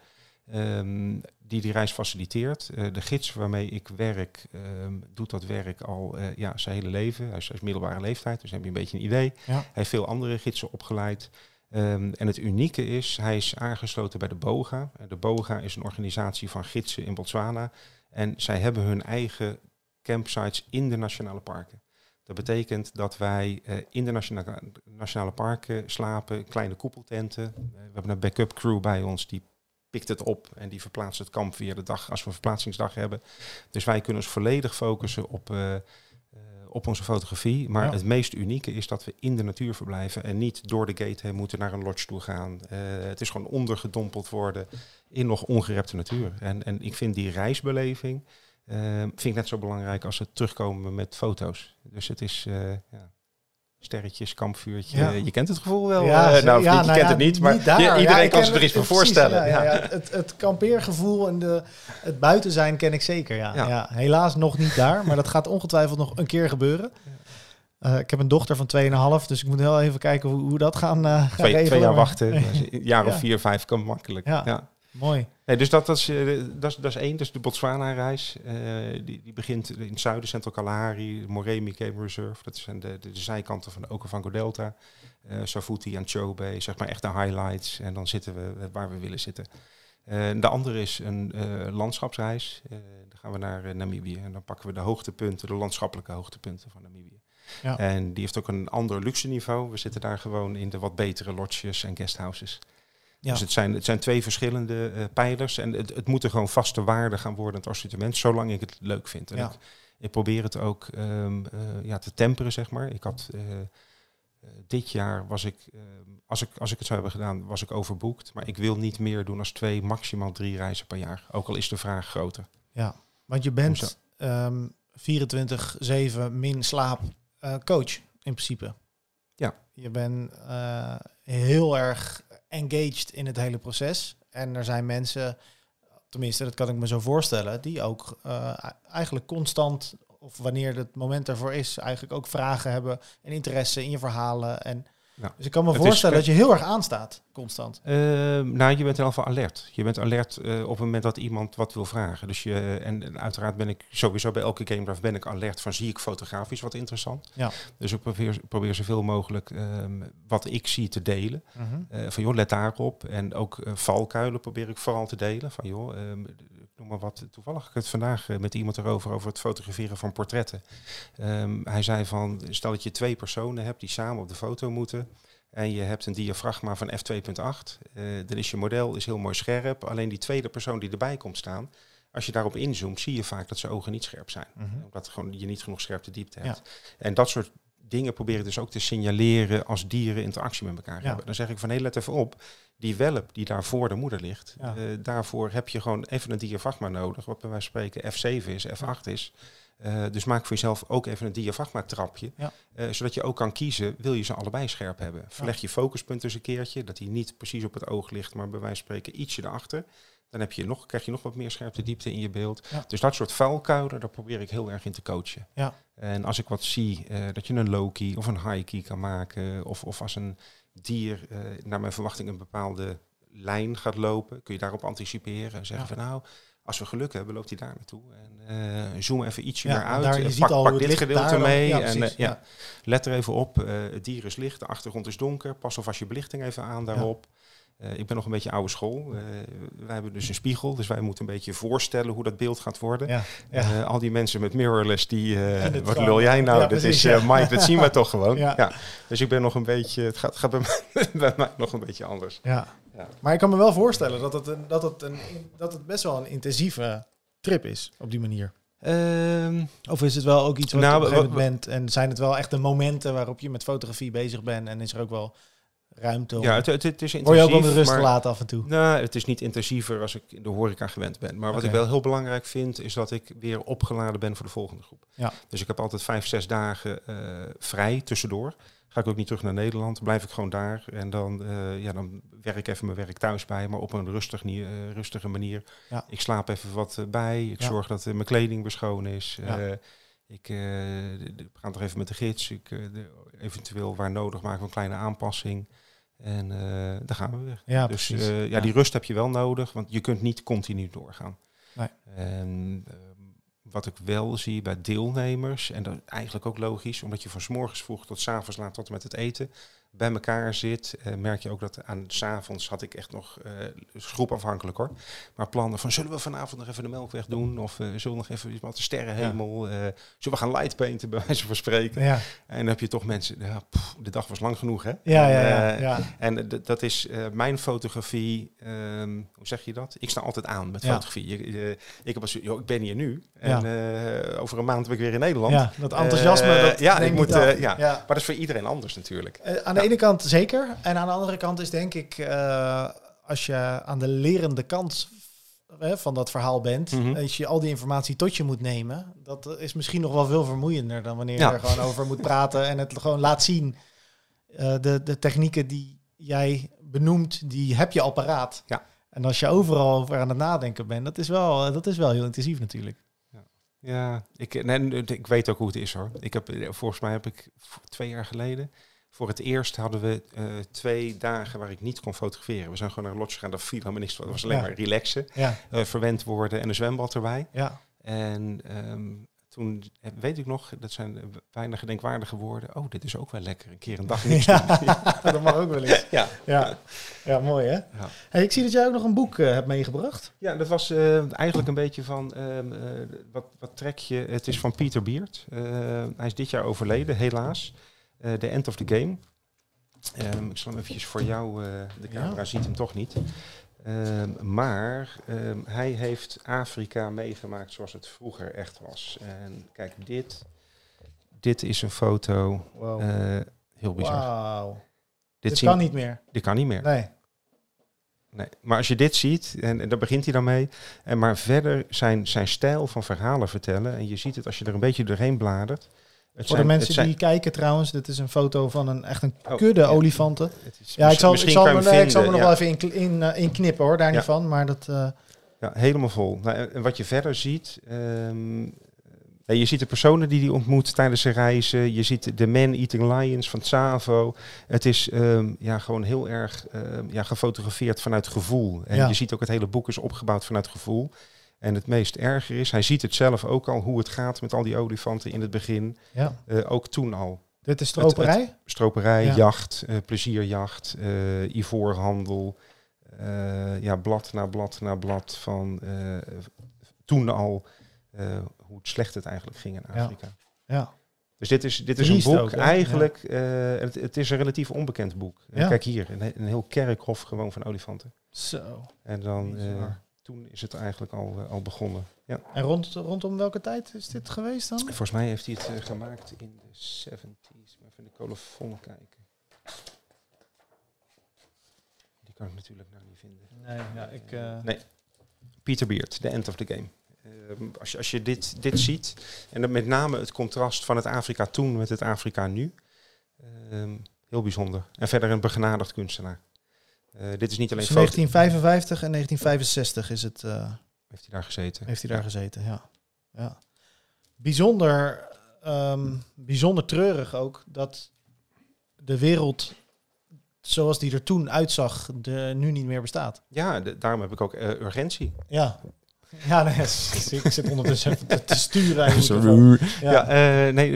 Um, die die reis faciliteert. Uh, de gids waarmee ik werk, um, doet dat werk al uh, ja, zijn hele leven. Hij is, hij is, middelbare leeftijd, dus heb je een beetje een idee. Ja. Hij heeft veel andere gidsen opgeleid. Um, en het unieke is, hij is aangesloten bij de BOGA. De BOGA is een organisatie van gidsen in Botswana. En zij hebben hun eigen campsites in de nationale parken. Dat betekent dat wij uh, in de nationale, nationale parken slapen, kleine koepeltenten. we hebben een backup crew bij ons die pikt het op en die verplaatst het kamp via de dag als we een verplaatsingsdag hebben. Dus wij kunnen ons volledig focussen op, uh, op onze fotografie. Maar het meest unieke is dat we in de natuur verblijven en niet door de gate heen moeten naar een lodge toe gaan. Uh, het is gewoon ondergedompeld worden in nog ongerepte natuur. En, en ik vind die reisbeleving vind ik net zo belangrijk als het terugkomen met foto's. Dus het is ja, sterretjes, kampvuurtje. Ja. Je kent het gevoel wel. Ja, uh, nou, ja, je nou kent het niet, maar iedereen kan zich er iets voor voorstellen. Ja, Het, het kampeergevoel en de, het buiten zijn ken ik zeker. Ja. Ja. helaas nog niet daar, maar dat gaat ongetwijfeld nog een keer gebeuren. Uh, ik heb een dochter van 2,5, dus ik moet heel even kijken hoe, hoe dat gaan, uh, gaan twee, twee, jaar wachten, een jaar of vier, vijf kan makkelijk. Ja. Mooi. Nee, dus dat, dat, is, uh, dat, is, dat is één. Dus de Botswana-reis. Uh, die, die begint in het zuiden, Central Kalahari, Moremi Game Reserve. Dat zijn de, de, de zijkanten van de Okavango Delta. Uh, Safuti en Chobe, zeg maar echt de highlights. En dan zitten we waar we willen zitten. de andere is een landschapsreis. dan gaan we naar Namibië. En dan pakken we de hoogtepunten, de landschappelijke hoogtepunten van Namibië. Ja. En die heeft ook een ander luxe niveau. We zitten daar gewoon in de wat betere lodges en guesthouses. Ja. Dus het zijn, het zijn twee verschillende uh, pijlers. En het, het moet er gewoon vaste waarde gaan worden, het assortiment, zolang ik het leuk vind. En ja. ik, ik, probeer het ook um, uh, ja, te temperen, zeg maar. Ik had uh, dit jaar was ik, ehm, als ik, als ik het zou hebben gedaan, was ik overboekt. Maar ik wil niet meer doen als twee, maximaal drie reizen per jaar. Ook al is de vraag groter. Ja, want je bent um, 24-7 min slaap coach in principe. Ja. Je bent heel erg engaged in het hele proces. En er zijn mensen, tenminste, dat kan ik me zo voorstellen, die ook uh, eigenlijk constant, of wanneer het moment ervoor is, eigenlijk ook vragen hebben en interesse in je verhalen. En dus ik kan me voorstellen dat je heel erg aanstaat, constant. Uh, nou, je bent in ieder geval alert. Je bent alert uh, op het moment dat iemand wat wil vragen. Dus je, en, en uiteraard ben ik sowieso bij elke game ben ik alert van zie ik fotografisch wat interessant. Ja. Dus ik probeer, probeer zoveel mogelijk um, wat ik zie te delen. Uh-huh. van joh, let daarop. En ook valkuilen probeer ik vooral te delen. Van joh, um, noem maar wat. Toevallig ik het vandaag eh, met iemand erover, over het fotograferen van portretten. Ehm, hij zei van, stel dat je twee personen hebt die samen op de foto moeten. En je hebt een diafragma van f2.8. eh, dan is je model is heel mooi scherp. Alleen die tweede persoon die erbij komt staan, als je daarop inzoomt, zie je vaak dat zijn ogen niet scherp zijn. Mhm. Omdat gewoon je niet genoeg scherpte diepte Ja. hebt. En dat soort dingen proberen dus ook te signaleren als dieren interactie met elkaar Ja. hebben. Dan zeg ik van, hé, let even op. Die welp die daar voor de moeder ligt, Ja. eh, daarvoor heb je gewoon even een diafragma nodig. Wat bij wijze van spreken F7 is, F8 is. Eh, dus maak voor jezelf ook even een diafragma trapje. Ja. eh, zodat je ook kan kiezen, wil je ze allebei scherp hebben. Verleg je focuspunt eens een keertje, dat hij niet precies op het oog ligt, maar bij wijze van spreken ietsje erachter. Dan heb je nog, krijg je nog wat meer scherpte diepte in je beeld. Ja. Dus dat soort vuilkuilen, daar probeer ik heel erg in te coachen. Ja. En als ik wat zie, eh, dat je een low-key of een high-key kan maken, of, of als een dier eh, naar mijn verwachting een bepaalde lijn gaat lopen, kun je daarop anticiperen en zeggen Ja. van nou, als we geluk hebben, loopt hij daar naartoe. En eh, zoom even ietsje Ja, meer uit. daar, je Eh, ziet pak, al pak dit gedeelte mee. Ja, en, precies, ja. Let er even op, het dier is licht, de achtergrond is donker. Pas alvast je belichting even aan daarop. Eh, ik ben nog een beetje oude school. Eh, wij hebben dus een spiegel, dus wij moeten een beetje voorstellen hoe dat beeld gaat worden. Ja, ja. Eh, al die mensen met mirrorless, die, wat lul jij nou? Ja, dat precies, is. Mike, dat zien we toch gewoon. Ja. Dus ik ben nog een beetje, het gaat, gaat bij, mij, bij mij nog een beetje anders. Ja. Ja. Maar ik kan me wel voorstellen dat het, een, dat, het een, dat het best wel een intensieve trip is op die manier. Ehm, Of is het wel ook iets wat Nou, je op een gegeven moment bent en zijn het wel echt de momenten waarop je met fotografie bezig bent en is er ook wel ruimte om... ja, het, het, het is intensief. Word je ook wel met rust maar- gelaten af en toe? Nou, het is niet intensiever als ik in de horeca gewend ben. Maar wat ik wel heel belangrijk vind, is dat ik weer opgeladen ben voor de volgende groep. Ja. Dus ik heb altijd vijf, zes dagen eh, vrij tussendoor. Ga ik ook niet terug naar Nederland, blijf ik gewoon daar. En dan, eh, ja, dan werk ik even mijn werk thuis bij, maar op een rustig, eh, rustige manier. Ja. Ik slaap even wat bij. Ik Ja. zorg dat mijn kleding weer schoon is. Ja. Ik de- de- we gaan toch even met de gids. Ik, de- eventueel waar nodig maken we een kleine aanpassing. En eh daar gaan we weer. Ja, Dus precies. eh, ja, Ja. die rust heb je wel nodig, want je kunt niet continu doorgaan. Nee. En ehm, wat ik wel zie bij deelnemers, en dat is eigenlijk ook logisch, omdat je van 's morgens vroeg tot 's avonds laat tot en met het eten bij elkaar zit, eh, merk je ook dat aan 's avonds had ik echt nog, is groepafhankelijk hoor, maar plannen van zullen we vanavond nog even de melkweg doen of eh, zullen we nog even wat de sterrenhemel, zullen we gaan lightpainten bij wijze van spreken. ja, En dan heb je toch mensen, ja, pff, de dag was lang genoeg hè. ja, En, ja, ja, ja. en dat is mijn fotografie. ehm, hoe zeg je dat? Ik sta altijd aan met fotografie. Je- je- ik, heb als, joh, ik ben hier nu. En over een maand ben ik weer in Nederland. Ja, dat enthousiasme. Dat ja, ik moet, ja. ja. Maar dat is voor iedereen anders natuurlijk. Aan de ene kant zeker. En aan de andere kant is denk ik, eh, als je aan de lerende kant van dat verhaal bent, Mhm. als je al die informatie tot je moet nemen, dat is misschien nog wel veel vermoeiender dan wanneer Ja. je er gewoon over moet praten en het gewoon laat zien. Eh, de, de technieken die jij benoemt, die heb je al paraat. Ja. En als je overal over aan het nadenken bent, dat is wel, eh, dat is wel heel intensief natuurlijk. Ja, ik, nee, ik weet ook hoe het is hoor. Ik heb, volgens mij heb ik twee jaar geleden. Voor het eerst hadden we eh, twee dagen waar ik niet kon fotograferen. We zijn gewoon naar een lodge gegaan, dat viel helemaal niks. Dat was alleen Ja. maar relaxen, Ja, eh, verwend worden en een zwembad erbij. ja, En ehm, toen weet ik nog, dat zijn weinig gedenkwaardige woorden. Oh, dit is ook wel lekker. Een keer een dag niks doen. ja, dat mag ook wel eens. Ja. Ja, ja mooi hè? Ja. Hey, ik zie dat jij ook nog een boek eh, hebt meegebracht. ja, dat was eigenlijk een beetje van, ehm, eh, wat, wat trek je? Het is van Pieter Beert. Eh, hij is dit jaar overleden, helaas. Eh The End of the Game. Ehm, ik zal hem eventjes voor jou, eh, de camera Ja. ziet hem toch niet. Ehm, maar ehm, hij heeft Afrika meegemaakt zoals het vroeger echt was. En kijk, dit, dit is een foto. Wow. eh, heel bizar. Wauw. Dit, kan niet meer. dit kan niet meer. Nee. Nee. Maar als je dit ziet, en, en daar begint hij dan mee. En maar verder zijn, zijn stijl van verhalen vertellen. En je ziet het als je er een beetje doorheen bladert. Voor zijn- de mensen zijn- die kijken trouwens, dit is een foto van een echt een Oh, kudde olifanten. is- Ja, ik zal, ik zal, me, hem nee, ik zal me vinden, nog ja. wel even in, in, eh, in knippen hoor, daar niet van. Maar dat, eh, Ja, helemaal vol. Nou, en- wat je verder ziet. ehm, je ziet de personen die hij ontmoet tijdens zijn reizen. Je ziet de Man Eating Lions van Tsavo. Het is ehm, ja, gewoon heel erg ehm, ja, gefotografeerd vanuit gevoel. En Ja. je ziet ook het hele boek is opgebouwd vanuit gevoel. En het meest erger is, hij ziet het zelf ook al hoe het gaat met al die olifanten in het begin. ja. Eh, ook toen al. Dit is stroperij. Stroperij, Ja. jacht, eh, plezierjacht, eh, ivoorhandel. ja, blad na blad na blad van toen al hoe slecht het eigenlijk ging in. Afrika. Ja. Dus dit is, dit is Triest een boek, ook, eigenlijk, het, het is een relatief onbekend boek. Kijk hier, een, een heel kerkhof gewoon van olifanten. Zo. En dan. Toen is het eigenlijk al, eh, al begonnen. Ja. En rond, rondom welke tijd is dit geweest dan? Volgens mij heeft hij het eh, gemaakt in de 70s. Maar even in de colofon kijken. Die kan ik natuurlijk nou niet vinden. Nee, ja, ik... eh, Nee. Peter Beard, The End of the Game. Ehm, als, je, als je dit, dit ziet, en dan met name het contrast van het Afrika toen met het Afrika nu, ehm, heel bijzonder. En verder een begenadigd kunstenaar. Eh, dit is niet alleen Tussen foto, 1955 en 1965 is het, eh, heeft hij daar gezeten. heeft hij daar gezeten, ja. ja. Bijzonder, ehm, bijzonder treurig ook dat de wereld zoals die er toen uitzag, de, nu niet meer bestaat. Ja, de- daarom heb ik ook eh, urgentie. Ja. Ja, nee, ik zit ondertussen even te, te sturen. Ja, Ja. eh, nee,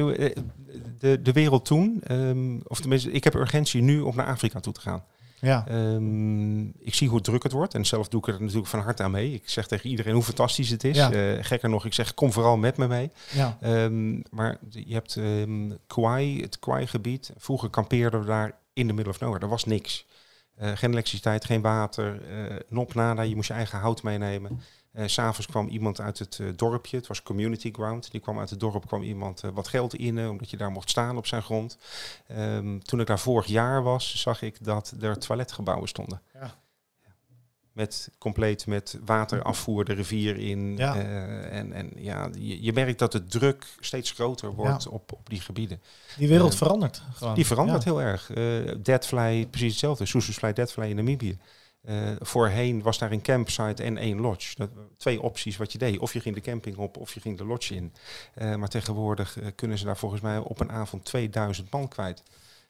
de, de wereld toen, ehm, of tenminste, ik heb urgentie nu om naar Afrika toe te gaan. Ja. Ehm, ik zie hoe druk het wordt en zelf doe ik er natuurlijk van harte aan mee. Ik zeg tegen iedereen hoe fantastisch het is. Ja. Eh, gekker nog, ik zeg kom vooral met me mee. ja. Ehm, maar je hebt ehm Kauai, het Kauai-gebied. Vroeger kampeerden we daar in de middle of nowhere. Er was niks. Eh, geen elektriciteit, geen water, eh nop nada. Je moest je eigen hout meenemen. S S'avonds kwam iemand uit het eh, dorpje. Het was community ground. Die kwam uit het dorp, kwam iemand eh, wat geld in, omdat je daar mocht staan op zijn grond. Ehm, toen ik daar vorig jaar was, zag ik dat er toiletgebouwen stonden. Ja. Met compleet met waterafvoer de rivier in. Ja. En, en ja, je, je merkt dat de druk steeds groter wordt Ja. op, op die gebieden. Die wereld Eh, verandert gewoon. Die verandert heel erg. Deadfly, precies hetzelfde. Soesoesfly Deadfly in Namibië. Eh, voorheen was daar een campsite en één lodge. Dat, twee opties wat je deed. Of je ging de camping op of je ging de lodge in. Eh, maar tegenwoordig eh, kunnen ze daar volgens mij op een avond 2000 man kwijt.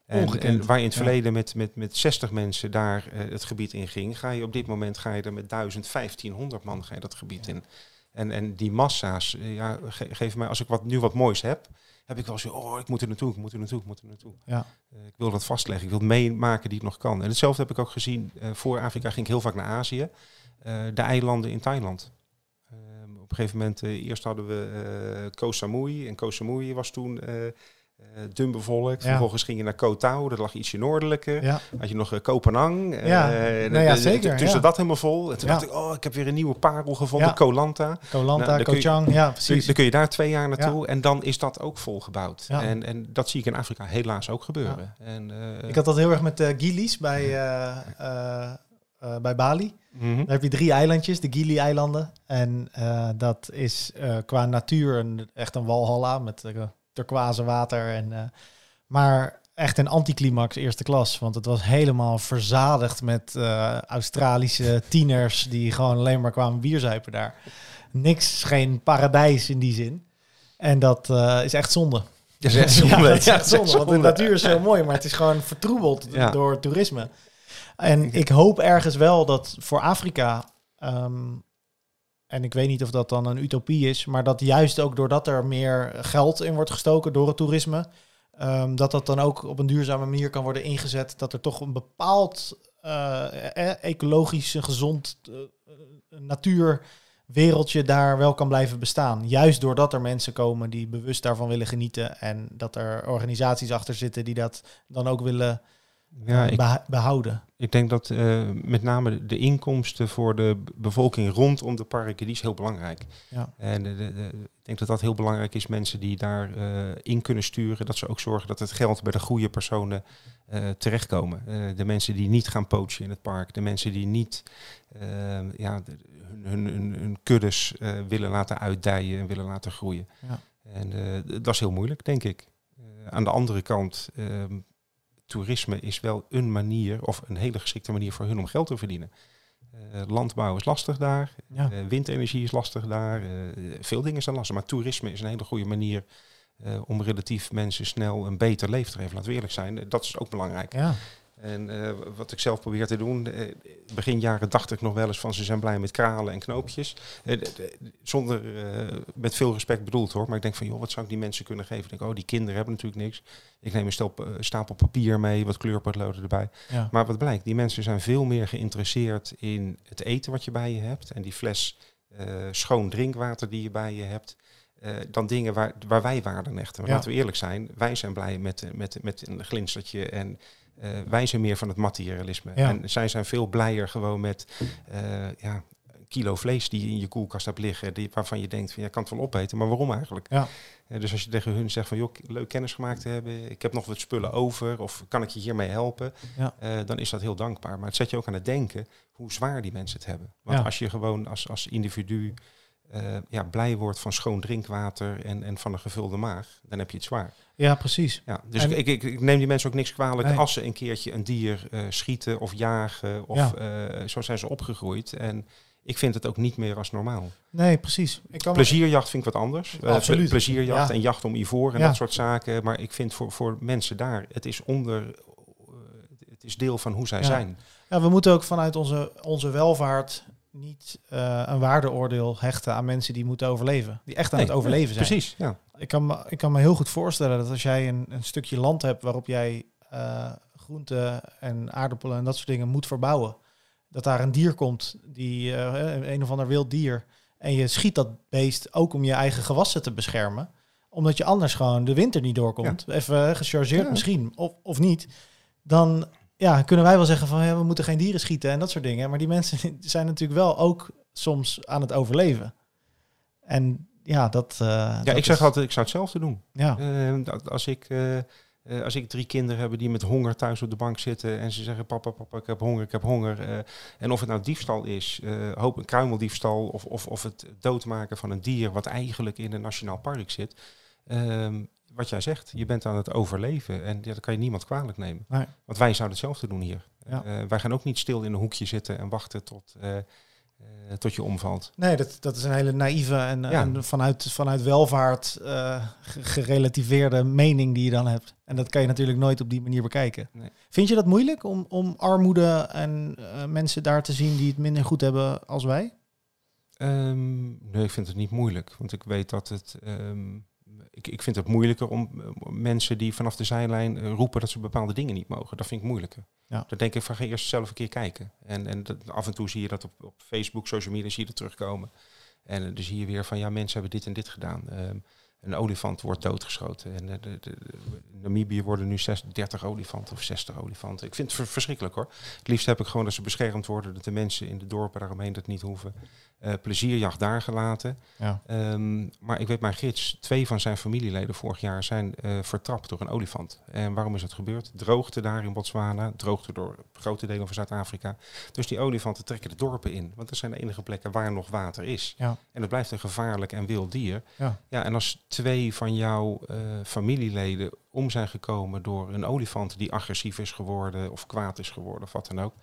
En, en waar je in het ja. verleden met, met, met 60 mensen daar het gebied in ging, ga je op dit moment ga je er met 1000, 1500 man ga je dat gebied in. En, en die massa's, ja, ge- geef mij, als ik wat, nu wat moois heb, heb ik wel zo, oh, ik moet er naartoe, ik moet er naartoe, ik moet er naartoe. Ja. Eh, ik wil dat vastleggen, ik wil het meemaken die ik nog kan. En hetzelfde heb ik ook gezien, eh, voor Afrika ging ik heel vaak naar Azië, Eh, de eilanden in Thailand. Ehm, op een gegeven moment, eerst hadden we Koh Samui, en Koh Samui was toen... eh, dun bevolkt. Ja. Vervolgens ging je naar Koh Tao, dat lag ietsje noordelijker. Ja. Had je nog uh, Kopenhang. Ja, nou ja, zeker, Tussen dat helemaal vol. En toen Ja. dacht ik, oh, ik heb weer een nieuwe parel gevonden, Ja. Koh Lanta. Kolanta, Nou, dan kun je- Koh Chang, ja, precies. dan kun je daar twee jaar naartoe en dan is dat ook volgebouwd. En, en dat zie ik in Afrika helaas ook gebeuren. En, Ik had dat heel erg met de Gilis bij, bij Bali. mhm. Daar heb je drie eilandjes, de Gili-eilanden. En dat is qua natuur een, echt een walhalla met turquoise water. En, eh, maar echt een anticlimax eerste klas. Want het was helemaal verzadigd met eh, Australische tieners die gewoon alleen maar kwamen bierzuipen daar. Niks, geen paradijs in die zin. En dat eh, is echt zonde. Dat is echt Ja, zonde. dat is Ja, echt zonde, want de natuur is heel mooi, maar het is gewoon vertroebeld Ja. door toerisme. En ik hoop ergens wel dat voor Afrika, ehm, en ik weet niet of dat dan een utopie is, maar dat juist ook doordat er meer geld in wordt gestoken door het toerisme, ehm, dat dat dan ook op een duurzame manier kan worden ingezet, dat er toch een bepaald eh, eh, ecologisch, gezond eh, natuurwereldje daar wel kan blijven bestaan. Juist doordat er mensen komen die bewust daarvan willen genieten en dat er organisaties achter zitten die dat dan ook willen Ja, ik, beha- behouden. ik denk dat eh, met name de inkomsten voor de bevolking rondom de parken, die is heel belangrijk. Ja. En de, de- de- ik denk dat dat heel belangrijk is, mensen die daar eh, in kunnen sturen, dat ze ook zorgen dat het geld bij de goede personen eh, terechtkomen. Eh, de mensen die niet gaan poachen in het park, de mensen die niet eh, ja, hun, hun, hun, hun kuddes eh, willen laten uitdijen en willen laten groeien. Ja. En eh, dat is heel moeilijk, denk ik. Eh, aan de andere kant, ehm, toerisme is wel een manier, of een hele geschikte manier voor hun om geld te verdienen. Eh, landbouw is lastig daar, Ja. eh, windenergie is lastig daar, eh, veel dingen zijn lastig. Maar toerisme is een hele goede manier om relatief mensen snel een beter leven te geven. Laten we eerlijk zijn, dat is ook belangrijk. Ja. En eh, wat ik zelf probeer te doen, eh, begin jaren dacht ik nog wel eens van ze zijn blij met kralen en knoopjes. Eh, zonder, met veel respect bedoeld hoor, maar ik denk van joh, wat zou ik die mensen kunnen geven? Ik denk, oh die kinderen hebben natuurlijk niks. Ik neem een eh, stapel papier mee, wat kleurpotloden erbij. Ja. Maar wat blijkt, die mensen zijn veel meer geïnteresseerd in het eten wat je bij je hebt. En die fles schoon drinkwater die je bij je hebt. dan dingen waar, waar wij waarde aan hechten. Maar Ja. laten we eerlijk zijn, wij zijn blij met, met, met een glinstertje en eh, wij zijn meer van het materialisme. Ja. En zij zijn veel blijer gewoon met eh, ja, kilo vlees die je in je koelkast hebt liggen, die, waarvan je denkt, van, ja, kan het wel opeten, maar waarom eigenlijk? Ja. Eh, dus als je tegen hun zegt van, joh, leuk kennis gemaakt te hebben, ik heb nog wat spullen over, of kan ik je hiermee helpen, Ja. dan is dat heel dankbaar. Maar het zet je ook aan het denken hoe zwaar die mensen het hebben. Want Ja. als je gewoon als, als individu eh, ja, blij wordt van schoon drinkwater en, en van een gevulde maag, dan heb je het zwaar. Ja, precies. Ja, dus En- ik, ik, ik neem die mensen ook niks kwalijk Nee. als ze een keertje een dier eh, schieten of jagen. Of eh, zo zijn ze opgegroeid. En ik vind het ook niet meer als normaal. Nee, precies. Ik kan Plezierjacht vind ik wat anders. Absoluut. ple- plezierjacht Ja. en jacht om ivoor en Ja. dat soort zaken. Maar ik vind voor, voor mensen daar, het is onder, het is deel van hoe zij zijn. Ja, we moeten ook vanuit onze, onze welvaart niet eh, een waardeoordeel hechten aan mensen die moeten overleven. Die echt aan Nee, het overleven zijn. Precies, ja. Ik kan, me, ik kan me heel goed voorstellen dat als jij een, een stukje land hebt waarop jij eh, groenten en aardappelen en dat soort dingen moet verbouwen. Dat daar een dier komt, die, eh, een of ander wild dier. En je schiet dat beest ook om je eigen gewassen te beschermen. Omdat je anders gewoon de winter niet doorkomt. Even gechargeerd Ja. misschien, of, of niet. Dan ja, kunnen wij wel zeggen van ja, we moeten geen dieren schieten en dat soort dingen. Maar die mensen zijn natuurlijk wel ook soms aan het overleven. En ja, dat... eh, Ja, dat ik zeg is- altijd, ik zou hetzelfde doen. Ja, dat als, ik, eh, eh, als ik drie kinderen heb die met honger thuis op de bank zitten en ze zeggen papa, papa, ik heb honger, ik heb honger. en of het nou diefstal is, hoop een kruimeldiefstal of, of, of het doodmaken van een dier wat eigenlijk in een nationaal park zit. Ehm, wat jij zegt, je bent aan het overleven en ja, dat kan je niemand kwalijk nemen. Nee. Want wij zouden hetzelfde doen hier. Ja. Eh, wij gaan ook niet stil in een hoekje zitten en wachten tot, eh, eh, tot je omvalt. nee, dat, dat is een hele naïeve en, Ja. en vanuit, vanuit welvaart ge- gerelativeerde mening die je dan hebt. En dat kan je natuurlijk nooit op die manier bekijken. Nee. Vind je dat moeilijk om, om armoede en mensen daar te zien die het minder goed hebben als wij? Ehm, nee, ik vind het niet moeilijk. Want ik weet dat het. ehm, ik, ik vind het moeilijker om mensen die vanaf de zijlijn eh, roepen dat ze bepaalde dingen niet mogen. Dat vind ik moeilijker. Ja. Dan denk ik van ga eerst zelf een keer kijken. En, en dat, af en toe zie je dat op, op Facebook, social media, zie je dat terugkomen. En eh, dan zie je weer van ja, mensen hebben dit en dit gedaan. Ehm, een olifant wordt doodgeschoten. En eh, de, de, de- in Namibië worden nu zes- 30 olifanten of 60 olifanten. Ik vind het ver- verschrikkelijk hoor. Het liefst heb ik gewoon dat ze beschermd worden, dat de mensen in de dorpen daaromheen dat niet hoeven. Eh, plezierjacht daar gelaten. Ja. Ehm, maar ik weet mijn gids, twee van zijn familieleden vorig jaar zijn eh, vertrapt door een olifant. En waarom is dat gebeurd? Droogte daar in Botswana, droogte door grote delen van Zuid-Afrika. Dus die olifanten trekken de dorpen in, want dat zijn de enige plekken waar nog water is. Ja. En het blijft een gevaarlijk en wild dier. Ja. Ja, en als twee van jouw eh, familieleden om zijn gekomen door een olifant die agressief is geworden of kwaad is geworden of wat dan ook,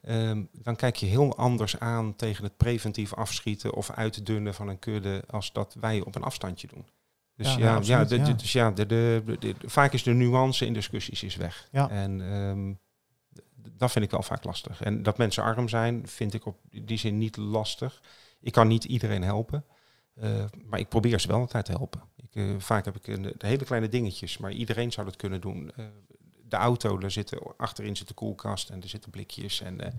ehm, dan kijk je heel anders aan tegen het preventief afschieten of uitdunnen van een kudde als dat wij op een afstandje doen. Dus Ja, ja, nee, ja, absoluut, de, ja. de- dus ja de, de, vaak is de nuance in discussies is weg. En ehm, dat vind ik wel vaak lastig. En dat mensen arm zijn, vind ik op die zin niet lastig. Ik kan niet iedereen helpen. eh, maar ik probeer ze wel altijd te helpen. Ik, eh, vaak heb ik een, de hele kleine dingetjes, maar iedereen zou dat kunnen doen. Eh, de auto, daar zitten, achterin zit de koelkast en er zitten blikjes en eh,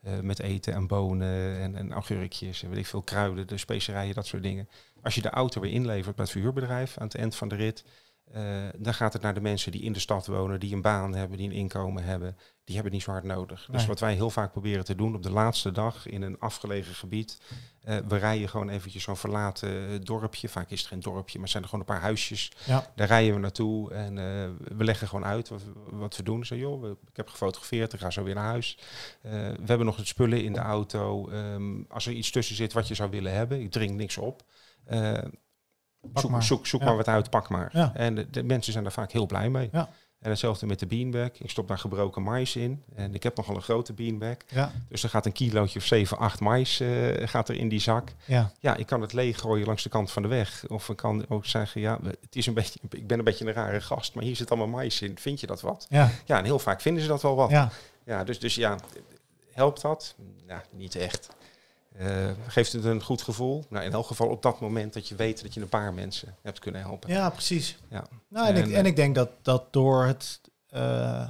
eh, met eten en bonen en, en augurkjes en weet ik veel kruiden, de specerijen, dat soort dingen. Als je de auto weer inlevert bij het verhuurbedrijf aan het eind van de rit, eh, dan gaat het naar de mensen die in de stad wonen, die een baan hebben, die een inkomen hebben. Die hebben het niet zo hard nodig. Dus Nee. wat wij heel vaak proberen te doen op de laatste dag in een afgelegen gebied. eh, we rijden gewoon eventjes zo'n verlaten eh, dorpje. Vaak is het geen dorpje, maar zijn er gewoon een paar huisjes. Ja. Daar rijden we naartoe en eh, we leggen gewoon uit wat, we- wat we doen. Zo, joh, ik heb gefotografeerd, ik ga zo weer naar huis. We hebben nog het spullen in de auto. Ehm, als er iets tussen zit wat je zou willen hebben, ik drink niks op. Zoek maar. zoek, zoek Ja. maar wat uit, pak maar. Ja. En de, de mensen zijn daar vaak heel blij mee. Ja. En hetzelfde met de beanbag. Ik stop daar gebroken mais in. En ik heb nogal een grote beanbag. Ja, Dus er gaat een kilootje of 7, 8 mais eh, gaat er in die zak. ja, Ja, ik kan het leeg gooien langs de kant van de weg. Of ik kan ook zeggen, ja, het is een beetje, ik ben een beetje een rare gast, maar hier zit allemaal mais in. Vind je dat wat? ja, Ja, en heel vaak vinden ze dat wel wat. Ja, ja. dus, dus ja, helpt dat? Nou, niet echt. Eh, geeft het een goed gevoel? Nou, in elk geval op dat moment dat je weet dat je een paar mensen hebt kunnen helpen. Ja, precies. Ja. Nou, en, ik, En, en ik denk dat, dat door het eh,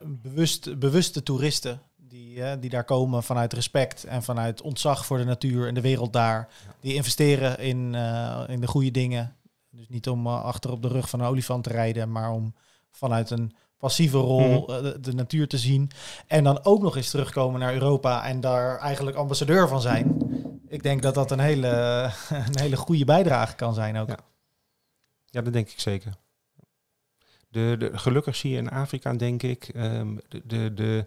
bewust, bewuste toeristen die die, eh, die daar komen vanuit respect en vanuit ontzag voor de natuur en de wereld daar. Ja. Die investeren in, eh, in de goede dingen. Dus niet om eh, achter op de rug van een olifant te rijden, maar om vanuit een passieve rol Mhm. eh, de, de natuur te zien. En dan ook nog eens terugkomen naar Europa en daar eigenlijk ambassadeur van zijn. Ik denk dat dat een hele, een hele goede bijdrage kan zijn ook. Ja. Ja, dat denk ik zeker. De, de, gelukkig zie je in Afrika, denk ik, ehm, de, de, de,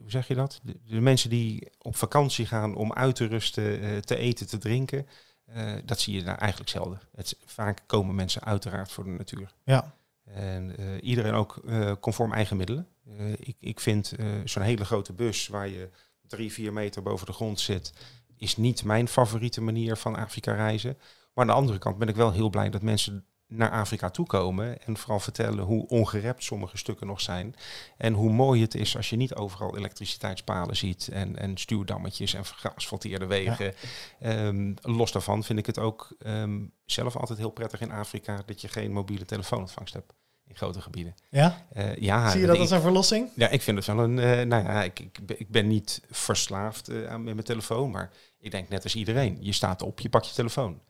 hoe zeg je dat? De, mensen die op vakantie gaan om uit te rusten, eh, te eten, te drinken, eh, dat zie je daar eigenlijk zelden. Het, vaak komen mensen uiteraard voor de natuur. Ja. En eh, iedereen ook eh, conform eigen middelen. Eh, ik, ik vind zo'n hele grote bus waar je drie, vier meter boven de grond zit, is niet mijn favoriete manier van Afrika reizen. Maar aan de andere kant ben ik wel heel blij dat mensen naar Afrika toe komen en vooral vertellen hoe ongerept sommige stukken nog zijn. En hoe mooi het is als je niet overal elektriciteitspalen ziet en, en stuwdammetjes en geasfalteerde wegen. Ehm, los daarvan vind ik het ook ehm, zelf altijd heel prettig in Afrika dat je geen mobiele telefoonontvangst hebt in grote gebieden. Ja? Eh, ja, Zie je dat als een verlossing? ja, ik vind het wel een. eh, nou ja, ik, ik, ben- ik ben niet verslaafd eh, aan met mijn telefoon, maar ik denk net als iedereen. Je staat op, je pakt je telefoon.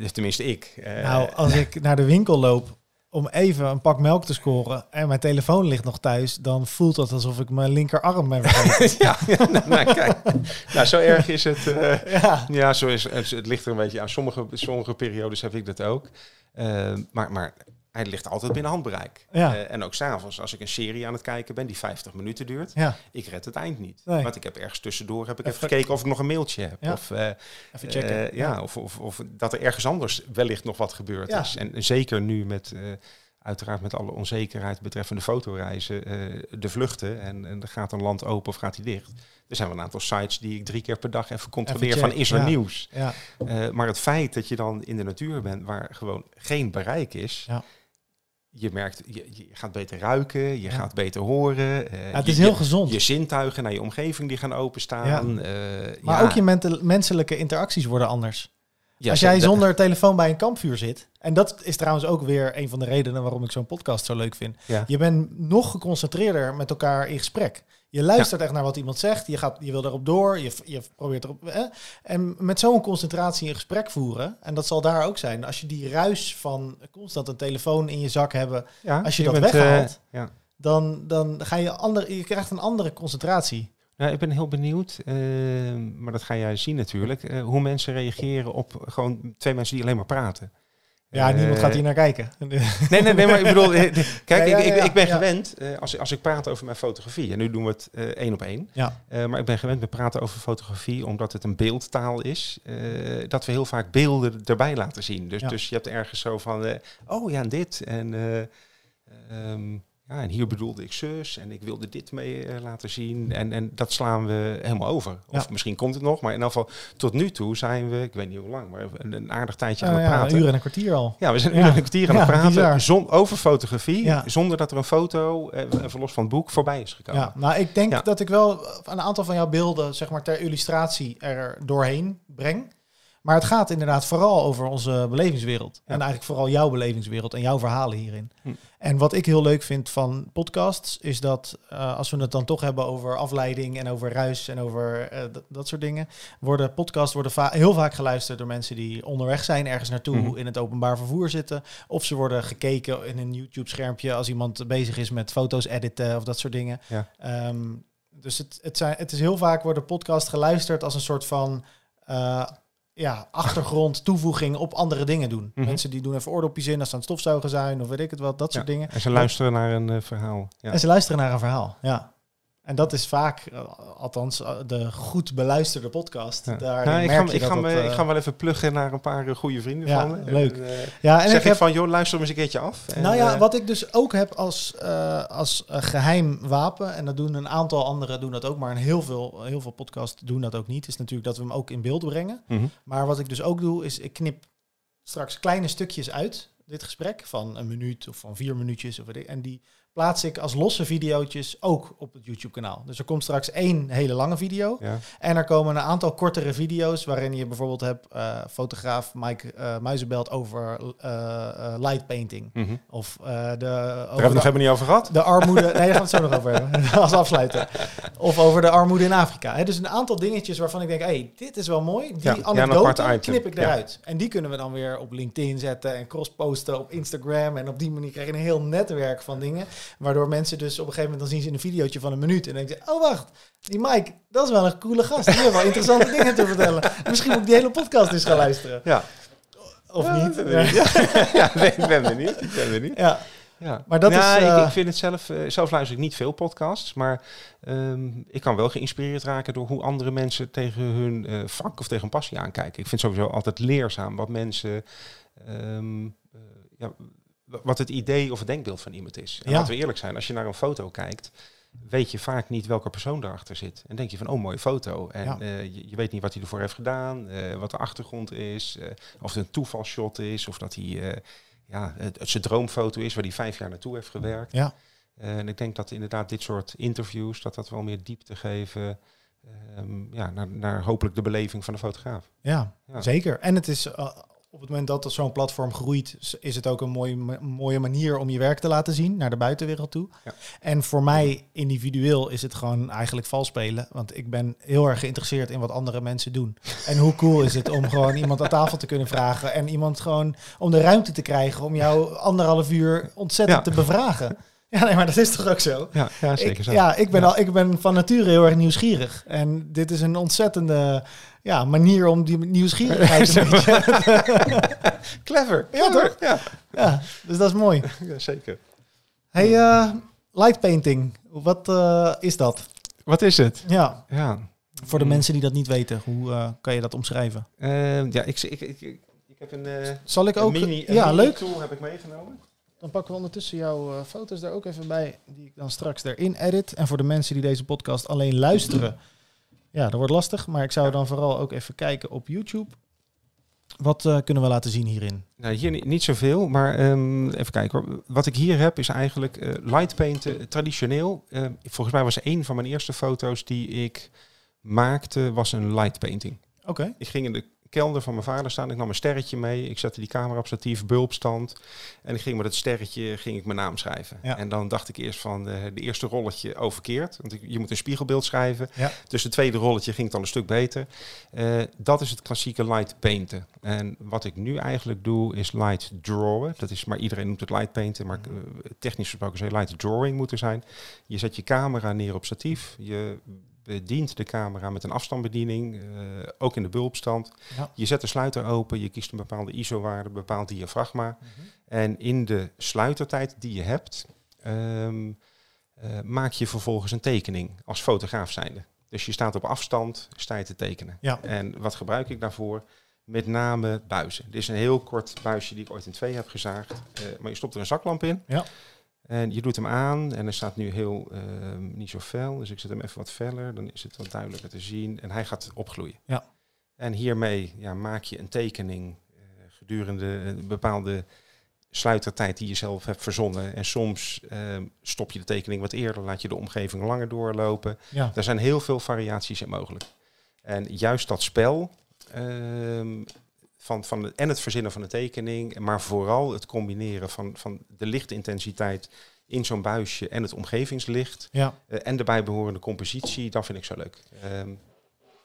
Dus tenminste, ik. Nou, als ik naar de winkel loop om even een pak melk te scoren en mijn telefoon ligt nog thuis, dan voelt dat alsof ik mijn linkerarm ben vergeten. ja, ja, nou, nou, kijk. Nou, zo erg is het. ja. ja, zo is het. Het ligt er een beetje aan. Sommige, sommige periodes heb ik dat ook. Maar, maar hij ligt altijd binnen handbereik. Ja. Eh, en ook s'avonds, als ik een serie aan het kijken ben die 50 minuten duurt, ja, ik red het eind niet. Nee. Want ik heb ergens tussendoor heb ik Even- even gekeken of ik nog een mailtje heb. Ja. Of, eh, even checken. eh, ja, Of, of, of dat er ergens anders wellicht nog wat gebeurd Ja. is. En zeker nu met, uiteraard met alle onzekerheid betreffende fotoreizen, eh, de vluchten. En, en gaat een land open of gaat hij dicht. Er zijn wel een aantal sites die ik drie keer per dag even controleer Even van is er ja. nieuws. Ja, maar het feit dat je dan in de natuur bent waar gewoon geen bereik is. Ja. Je merkt, je, je gaat beter ruiken, je Ja. gaat beter horen. eh, Ja, het is je- heel gezond. je zintuigen naar je omgeving die gaan openstaan. Eh, maar ja, ook je menselijke interacties worden anders. ja, Als jij zonder telefoon bij een kampvuur zit, en dat is trouwens ook weer een van de redenen waarom ik zo'n podcast zo leuk vind. Ja. Je bent nog geconcentreerder met elkaar in gesprek. Je luistert echt naar wat iemand zegt, je, gaat, je wil erop door, je, je probeert erop. Hè? En met zo'n concentratie een gesprek voeren, en dat zal daar ook zijn, als je die ruis van constant een telefoon in je zak hebben, ja, als je dat bent, eh, weghaalt. ja. dan, dan ga je, ander, je krijgt een andere concentratie. Nou, ik ben heel benieuwd, eh, maar dat ga jij zien natuurlijk, eh, hoe mensen reageren op gewoon twee mensen die alleen maar praten. Ja, Eh, niemand gaat hier naar kijken. Nee, nee, nee, maar ik bedoel, eh, kijk, Ja, ja, ik, ik, ben gewend, eh, als, als ik praat over mijn fotografie, en nu doen we het eh, één op één, ja, eh, maar ik ben gewend met praten over fotografie, omdat het een beeldtaal is, eh, dat we heel vaak beelden erbij laten zien. Dus, dus je hebt ergens zo van, eh, oh ja, en dit, en, eh, ehm, ja, en hier bedoelde ik zus, en ik wilde dit mee eh, laten zien, en, en dat slaan we helemaal over. Of Ja. misschien komt het nog, maar in elk geval, tot nu toe zijn we, ik weet niet hoe lang, maar een, een aardig tijdje aan Eh, het ja, praten. een uur en een kwartier al. Ja, we zijn een Ja. uur en een kwartier aan het praten zon, over fotografie, zonder dat er een foto, eh, even los van het boek, voorbij is gekomen. Ja, nou, ik denk dat ik wel een aantal van jouw beelden, zeg maar, ter illustratie er doorheen breng. Maar het gaat inderdaad vooral over onze belevingswereld. En eigenlijk vooral jouw belevingswereld en jouw verhalen hierin. Hm. En wat ik heel leuk vind van podcasts, is dat eh, als we het dan toch hebben over afleiding en over ruis en over eh, dat, soort dingen, worden podcasts worden va- heel vaak geluisterd door mensen die onderweg zijn, ergens naartoe, Mhm. in het openbaar vervoer zitten. Of ze worden gekeken in een YouTube-schermpje als iemand bezig is met foto's editen of dat soort dingen. Ja. Ehm, dus het, het, zijn, het is heel vaak worden podcast geluisterd als een soort van eh, ja, achtergrond, toevoeging op andere dingen doen. Mhm. Mensen die doen even oordopjes in als ze aan het stofzuigen zijn of weet ik het wat, dat soort dingen. En ze luisteren naar een eh, verhaal. Ja. En ze luisteren naar een verhaal, ja. En dat is vaak, eh, althans eh, de goed beluisterde podcast. Ja. Daar Nou, ik, merk ga, je ik, dat ga dat, me, eh, ik ga wel even pluggen naar een paar goede vrienden Ja, van me. leuk. En, ja, en zeg ik heb, van, joh, luister hem eens een keertje af. En, nou ja, wat ik dus ook heb als, eh, als eh, geheim wapen, en dat doen een aantal anderen doen dat ook, maar een heel veel, heel veel podcasts doen dat ook niet, is natuurlijk dat we hem ook in beeld brengen. mhm. Maar wat ik dus ook doe, is ik knip straks kleine stukjes uit dit gesprek van een minuut of van vier minuutjes. Of en die plaats ik als losse videootjes ook op het YouTube-kanaal. Dus er komt straks één hele lange video. Ja. En er komen een aantal kortere video's waarin je bijvoorbeeld hebt eh, fotograaf Mike uh, Muizenbelt over uh, light painting. Mhm. Of de... Daar hebben we over het nog de, helemaal niet over gehad. de armoede... nee, daar gaan we het zo nog over hebben. als afsluiter. Of over de armoede in Afrika. Dus een aantal dingetjes waarvan ik denk, hey, dit is wel mooi. Die Ja, anekdote knip ik eruit. En die kunnen we dan weer op LinkedIn zetten en cross-posten op Instagram. En op die manier krijg je een heel netwerk van dingen. Waardoor mensen dus op een gegeven moment, dan zien ze een videootje van een minuut. En denken ze, oh wacht, die Mike, dat is wel een coole gast. Die heeft wel interessante dingen te vertellen. Misschien moet ik die hele podcast eens gaan luisteren. Ja. Of Ja, niet? ik ben benieuwd. ja, nee, ik ben benieuwd. Ik ben benieuwd. Ja, Ja. Maar dat ja, is, ik- eh, ik, vind het zelf, eh, zelf luister ik niet veel podcasts, maar ehm, ik kan wel geïnspireerd raken door hoe andere mensen tegen hun eh, vak of tegen hun passie aankijken. Ik vind sowieso altijd leerzaam wat mensen, ehm, eh, ja, wat het idee of het denkbeeld van iemand is. En Ja. laten we eerlijk zijn, als je naar een foto kijkt, weet je vaak niet welke persoon erachter zit. En denk je van, oh, mooie foto. En Ja. eh, je, je weet niet wat hij ervoor heeft gedaan, eh, wat de achtergrond is, eh, of het een toevalshot is, of dat hij... ja, het, het zijn droomfoto is waar hij vijf jaar naartoe heeft gewerkt. ja. En ik denk dat inderdaad dit soort interviews, dat dat wel meer diepte geven ehm, ja, naar, naar hopelijk de beleving van de fotograaf. Ja, Ja. zeker. En het is op het moment dat zo'n platform groeit, is het ook een mooie, mooie manier om je werk te laten zien naar de buitenwereld toe. Ja. En voor mij individueel is het gewoon eigenlijk vals spelen. Want ik ben heel erg geïnteresseerd in wat andere mensen doen. En hoe cool is het om gewoon iemand aan tafel te kunnen vragen en iemand gewoon om de ruimte te krijgen om jou anderhalf uur ontzettend Ja. te bevragen. Ja, nee, maar dat is toch ook zo? Ja, ja zeker Ik, zo. ja, ik ben. Al, ik ben van nature heel erg nieuwsgierig. En dit is een ontzettende ja, manier om die nieuwsgierigheid een beetje... Clever. Ja, toch? Ja, ja, dus dat is mooi. ja, zeker. Hey, eh, light painting. Wat eh, is dat? Wat is het? Ja, Ja, voor de mensen die dat niet weten, hoe eh, kan je dat omschrijven? Ja ik, ik, ik, ik, heb een, Zal ik een ook... mini, een ja, mini leuk. tool heb ik meegenomen. Dan pakken we ondertussen jouw foto's daar ook even bij, die ik dan straks erin edit. En voor de mensen die deze podcast alleen luisteren, ja, dat wordt lastig. Maar ik zou dan vooral ook even kijken op YouTube. Wat eh, kunnen we laten zien hierin? Nou, hier niet, niet zoveel, maar ehm, even kijken hoor. Wat ik hier heb is eigenlijk eh light painten traditioneel. Eh, volgens mij was een van mijn eerste foto's die ik maakte, was een light painting. Oké. Ik ging in de kelder van mijn vader staan. Ik nam een sterretje mee. Ik zette die camera op statief, bulbstand. En ik ging met het sterretje ging ik mijn naam schrijven. Ja. En dan dacht ik eerst van eh, de eerste rolletje overkeerd. Want ik, je moet een spiegelbeeld schrijven. Ja. Dus het tweede rolletje ging het al een stuk beter. Eh, dat is het klassieke light painten. En wat ik nu eigenlijk doe is light drawen. Dat is, maar iedereen noemt het light painten. Maar eh, technisch gesproken zou je light drawing moeten zijn. Je zet je camera neer op statief. Je bedient de camera met een afstandsbediening. eh, ook in de bulbstand. Ja. Je zet de sluiter open. Je kiest een bepaalde ISO-waarde, een bepaald diafragma. Mhm. En in de sluitertijd die je hebt, ehm, eh, maak je vervolgens een tekening als fotograaf zijnde. Dus je staat op afstand, sta je te tekenen. Ja. En wat gebruik ik daarvoor? Met name buizen. Dit is een heel kort buisje die ik ooit in twee heb gezaagd. Eh, maar je stopt er een zaklamp in. Ja. En je doet hem aan en hij staat nu heel ehm, niet zo fel. Dus ik zet hem even wat feller. Dan is het wat duidelijker te zien. En hij gaat opgloeien. Ja. En hiermee ja, maak je een tekening eh, gedurende een bepaalde sluitertijd die je zelf hebt verzonnen. En soms ehm, stop je de tekening wat eerder, laat je de omgeving langer doorlopen. Ja. Er zijn heel veel variaties in mogelijk. En juist dat spel ehm, van, van en het verzinnen van de tekening, maar vooral het combineren van, van de lichtintensiteit in zo'n buisje en het omgevingslicht ja. eh, en de bijbehorende compositie, dat vind ik zo leuk. Ehm,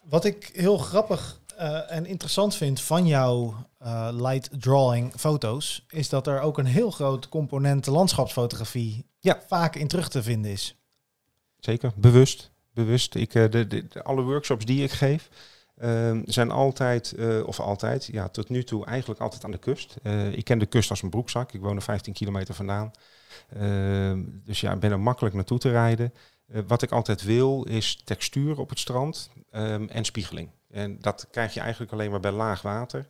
Wat ik heel grappig eh, en interessant vind van jouw eh, light drawing foto's, is dat er ook een heel groot component landschapsfotografie Ja. vaak in terug te vinden is. Zeker, bewust. bewust. Ik, de, de, de- alle workshops die ik geef ehm, zijn altijd, eh, of altijd, ja, tot nu toe eigenlijk altijd aan de kust. Eh, ik ken de kust als mijn broekzak. Ik woon er 15 kilometer vandaan. Ehm, dus ja, ik ben er makkelijk naartoe te rijden. Eh, wat ik altijd wil is textuur op het strand ehm, en spiegeling. En dat krijg je eigenlijk alleen maar bij laag water.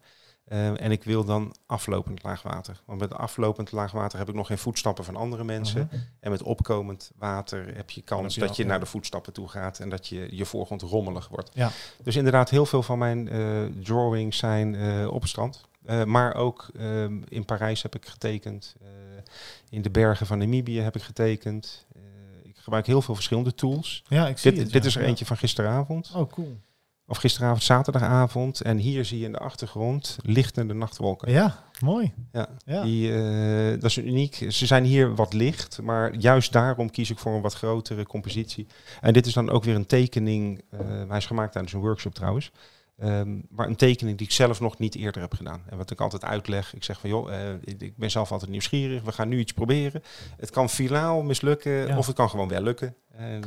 Ehm, en ik wil dan aflopend laag water. Want met aflopend laag water heb ik nog geen voetstappen van andere mensen. Mhm. En met opkomend water heb je kans heb je dat je naar de voetstappen toe gaat en dat je je voorgrond rommelig wordt. Ja. Dus inderdaad, heel veel van mijn eh, drawings zijn eh, op het strand. Eh, maar ook ehm, in Parijs heb ik getekend. In de bergen van Namibië heb ik getekend. Ik gebruik heel veel verschillende tools. Ja, ik zie Dit, het. dit ja. is er eentje van gisteravond. Oh, cool. Of gisteravond, zaterdagavond. En hier zie je in de achtergrond lichtende nachtwolken. Ja, mooi. Ja, Ja. Die, eh, dat is uniek. Ze zijn hier wat licht, maar juist daarom kies ik voor een wat grotere compositie. En dit is dan ook weer een tekening. eh, hij is gemaakt tijdens een workshop trouwens. Ehm, maar een tekening die ik zelf nog niet eerder heb gedaan. En wat ik altijd uitleg, ik zeg van joh, eh, ik ben zelf altijd nieuwsgierig. We gaan nu iets proberen. Het kan finaal mislukken Ja. of het kan gewoon wel lukken. En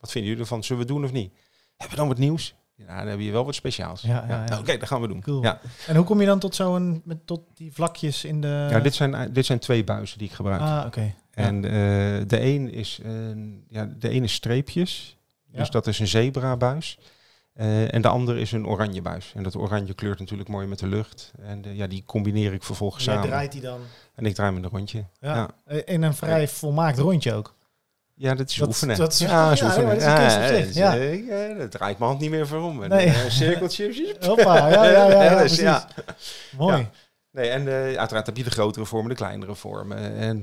wat vinden jullie ervan? Zullen we het doen of niet? Hebben we dan wat nieuws? Ja, dan heb je wel wat speciaals. Ja, ja, ja. Oké, dat gaan we doen. Cool. Ja. En hoe kom je dan tot zo'n, met tot die vlakjes in de... Ja, dit zijn, dit zijn twee buizen die ik gebruik. Ah, oké. En eh, de een is, een- ja, de een is streepjes. Dus dat is een zebrabuis. Eh en de andere is een oranje buis. En dat oranje kleurt natuurlijk mooi met de lucht. En eh, ja, die combineer ik vervolgens Jij samen. draait die dan En ik draai met een rondje. ja. Ja. in een vrij volmaakt rondje ook. Ja, dat is Dat- oefenen. dat is- ja, is ja, oefenen. maar dat is een is, ja. eh, ja, dat draait mijn hand niet meer voor om. En, Nee. eh, cirkeltjes. Hoppa, ja, ja, ja, ja, dus, ja. Mooi. Ja. Nee, en eh, uiteraard heb je de grotere vormen, de kleinere vormen. En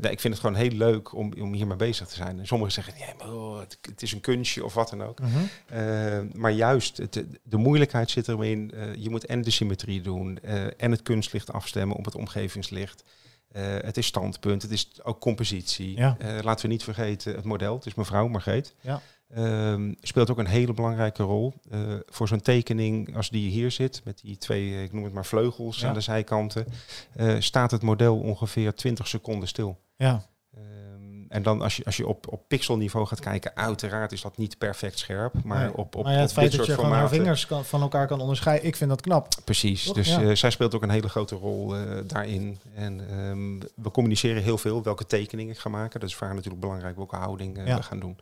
nee, ik vind het gewoon heel leuk om, om hiermee bezig te zijn. En sommigen zeggen, nee, maar oh, het, het is een kunstje of wat dan ook. Mhm. Maar juist, het, de moeilijkheid zit erin. je moet en de symmetrie doen en het kunstlicht afstemmen op het omgevingslicht. Eh, het is standpunt, het is ook compositie. Ja. Eh, laten we niet vergeten, het model, het is mevrouw Margreet. Ja. Ehm, speelt ook een hele belangrijke rol. Eh, voor zo'n tekening als die hier zit, met die twee, ik noem het maar vleugels Ja. aan de zijkanten, staat het model ongeveer 20 seconden stil. Ja, en dan als je, als je op, op pixelniveau gaat kijken, uiteraard is dat niet perfect scherp. Maar Nee. op, op, maar ja, het op feit dit dat je soort gewoon haar formaten... vingers kan, van elkaar kan onderscheiden, ik vind dat knap. Precies, Toch? dus Ja. eh, zij speelt ook een hele grote rol eh, daarin. En ehm, we communiceren heel veel welke tekeningen ik ga maken. Dat is voor haar natuurlijk belangrijk, welke houding eh, Ja. we gaan doen.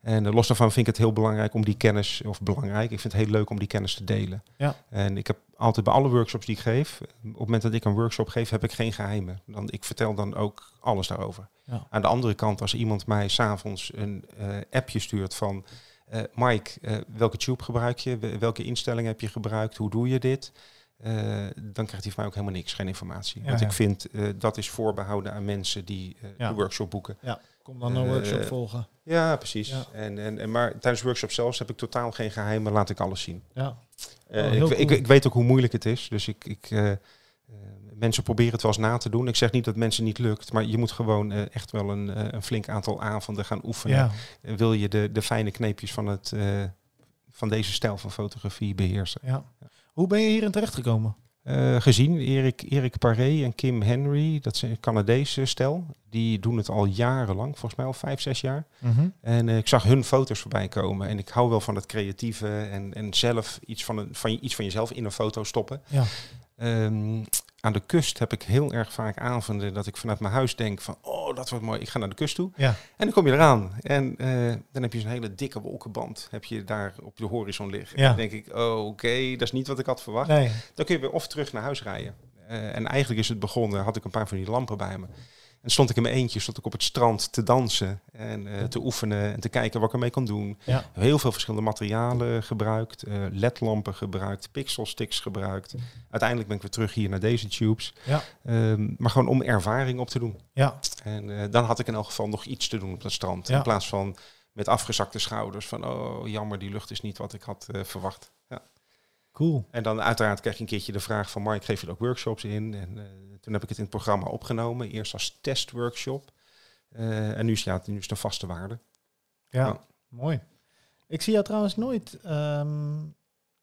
En eh, los daarvan vind ik het heel belangrijk om die kennis, of belangrijk, ik vind het heel leuk om die kennis te delen. Ja. En ik heb altijd bij alle workshops die ik geef, op het moment dat ik een workshop geef, heb ik geen geheimen. Dan, ik vertel dan ook alles daarover. Ja. Aan de andere kant, als iemand mij s'avonds een eh, appje stuurt van... eh, Mike, welke tube gebruik je? Wel- Welke instelling heb je gebruikt? Hoe doe je dit? Eh, dan krijgt hij van mij ook helemaal niks, geen informatie. Ja, Want ja. ik vind eh, dat is voorbehouden aan mensen die Ja. de workshop boeken. Kom dan een workshop volgen. Ja, precies. Ja. En, en, en, maar tijdens de workshop zelfs heb ik totaal geen geheimen, laat ik alles zien. Ja. Oh, ik, ik, cool. ik weet ook hoe moeilijk het is. Dus ik, ik, mensen proberen het wel eens na te doen. Ik zeg niet dat mensen niet lukt, maar je moet gewoon echt wel een, een flink aantal avonden gaan oefenen. Ja. Wil je de, de fijne kneepjes van, het, van deze stijl van fotografie beheersen. ja. Hoe ben je hierin terechtgekomen? Eh, gezien Erik, Erik Paré en Kim Henry, dat zijn een Canadese stel. Die doen het al jarenlang, volgens mij al vijf, zes jaar. Mhm. En eh, ik zag hun foto's voorbij komen. En ik hou wel van het creatieve en, en zelf iets van, een, van, je- iets van jezelf in een foto stoppen. Ja. Ehm, aan de kust heb ik heel erg vaak avonden dat ik vanuit mijn huis denk van... oh, dat wordt mooi, ik ga naar de kust toe. Ja. En dan kom je eraan. En eh, dan heb je zo'n hele dikke wolkenband heb je daar op de horizon liggen. Ja. Dan denk ik, oh, oké, dat is niet wat ik had verwacht. Nee. Dan kun je weer of terug naar huis rijden. Eh, en eigenlijk is het begonnen, had ik een paar van die lampen bij me. En stond ik in mijn eentje, stond ik op het strand te dansen en eh, te oefenen en te kijken wat ik ermee kon doen. Ja. Heel veel verschillende materialen gebruikt, eh ledlampen gebruikt, pixelsticks gebruikt. Uiteindelijk ben ik weer terug hier naar deze tubes. Ja. Ehm, maar gewoon om ervaring op te doen. Ja. En eh, dan had ik in elk geval nog iets te doen op dat strand. Ja. In plaats van met afgezakte schouders van, oh jammer, die lucht is niet wat ik had verwacht. Ja. Cool. En dan uiteraard kreeg ik een keertje de vraag van Mark, geef je ook workshops in? En eh, toen heb ik het in het programma opgenomen. Eerst als testworkshop. Eh, en nu ja, nu is het een vaste waarde. Ja. Mooi. Ik zie jou trouwens nooit, ehm,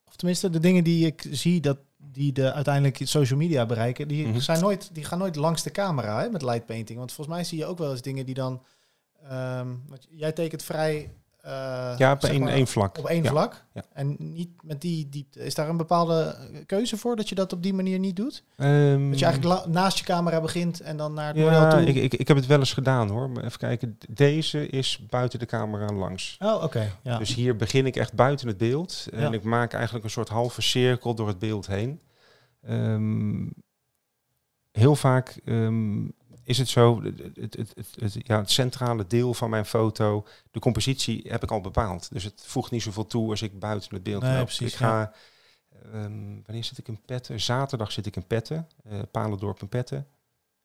of tenminste de dingen die ik zie dat die de uiteindelijk social media bereiken, die, Mhm. zijn nooit, die gaan nooit langs de camera hè, met light painting. Want volgens mij zie je ook wel eens dingen die dan, ehm, want jij tekent vrij ja, eh, op zeg één, maar, één vlak. op één Ja. vlak ja. en niet met die diepte. Is daar een bepaalde keuze voor dat je dat op die manier niet doet? Ehm, Dat je eigenlijk naast je camera begint en dan naar het model ja, toe? ik, ik, ik heb het wel eens gedaan hoor. Maar even kijken, deze is buiten de camera langs. Oh, oké. Ja. Dus hier begin ik echt buiten het beeld. En Ja. ik maak eigenlijk een soort halve cirkel door het beeld heen. Ehm, heel vaak ehm, is het zo, het, het, het, ja, het centrale deel van mijn foto, de compositie heb ik al bepaald. Dus het voegt niet zoveel toe als ik buiten het beeld Nee, loop. precies, ik ga, ehm, wanneer zit ik in Petten? Zaterdag zit ik in Petten. eh Palendorp in Petten.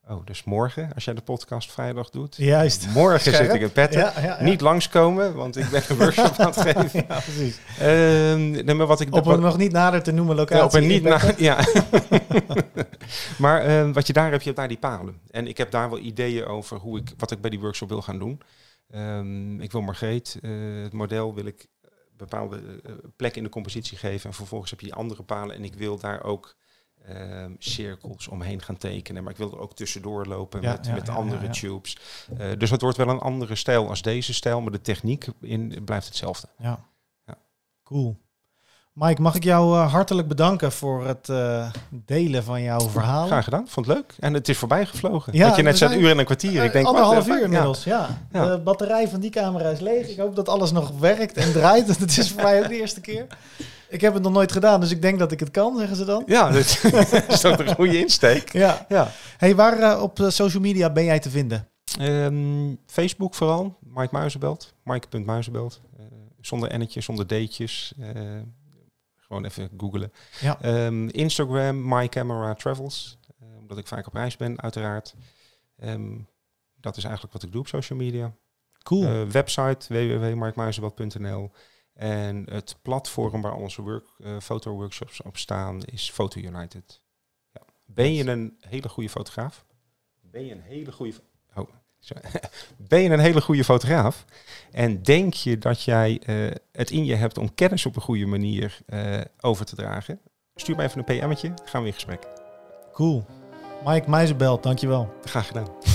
Oh, dus morgen, als jij de podcast vrijdag doet. Juist. Morgen Scherp. zit ik in Petten. Ja, ja, ja. Niet langskomen, want ik ben een workshop aan het geven. Ja, precies. Ehm, nee, maar wat ik Op een nog niet nader te noemen locatie. ja, op een niet in Bekken. na, ja. maar ehm, wat je daar hebt, je hebt daar die palen. En ik heb daar wel ideeën over hoe ik, wat ik bij die workshop wil gaan doen. Ehm, ik wil Margreet, eh, het model wil ik bepaalde eh, plek in de compositie geven. En vervolgens heb je die andere palen. En ik wil daar ook ehm, cirkels omheen gaan tekenen. Maar ik wil er ook tussendoor lopen Ja, met, ja, met ja, andere tubes. Eh, dus het wordt wel een andere stijl als deze stijl. Maar de techniek in, blijft hetzelfde. Ja. Ja. Cool. Mike, mag ik jou eh, hartelijk bedanken voor het eh, delen van jouw verhaal. Graag gedaan, vond het leuk. En het is voorbij gevlogen. Ja, dat je net zei, een uur en een kwartier. ik denk, anderhalf uur ja. inmiddels, ja. Ja. De batterij van die camera is leeg. Ik hoop dat alles nog werkt en draait. Het is voor mij ook de eerste keer. Ik heb het nog nooit gedaan, dus ik denk dat ik het kan, zeggen ze dan. Ja, dat is toch een goede insteek. Ja. Ja. Hey, waar eh, op eh, social media ben jij te vinden? Ehm, Facebook vooral, Mike Muizenbelt, Mike.muizenbelt. Eh zonder ennetjes, zonder d'tjes. eh, gewoon even googlen. Ja. Ehm, Instagram, My Camera Travels. omdat ik vaak op reis ben, uiteraard. Ehm, dat is eigenlijk wat ik doe op social media. Cool. Website www.markmuizenbelt.nl En het platform waar onze work, eh, fotoworkshops op staan is Photo United. Ja. Ben je een hele goede fotograaf? Ben je een hele goede... Oh, sorry. ben je een hele goede fotograaf? En denk je dat jij eh, het in je hebt om kennis op een goede manier eh, over te dragen? Stuur mij even een PM'tje, gaan we in gesprek. Cool. Mike Meijzenbelt, dankjewel. Graag gedaan.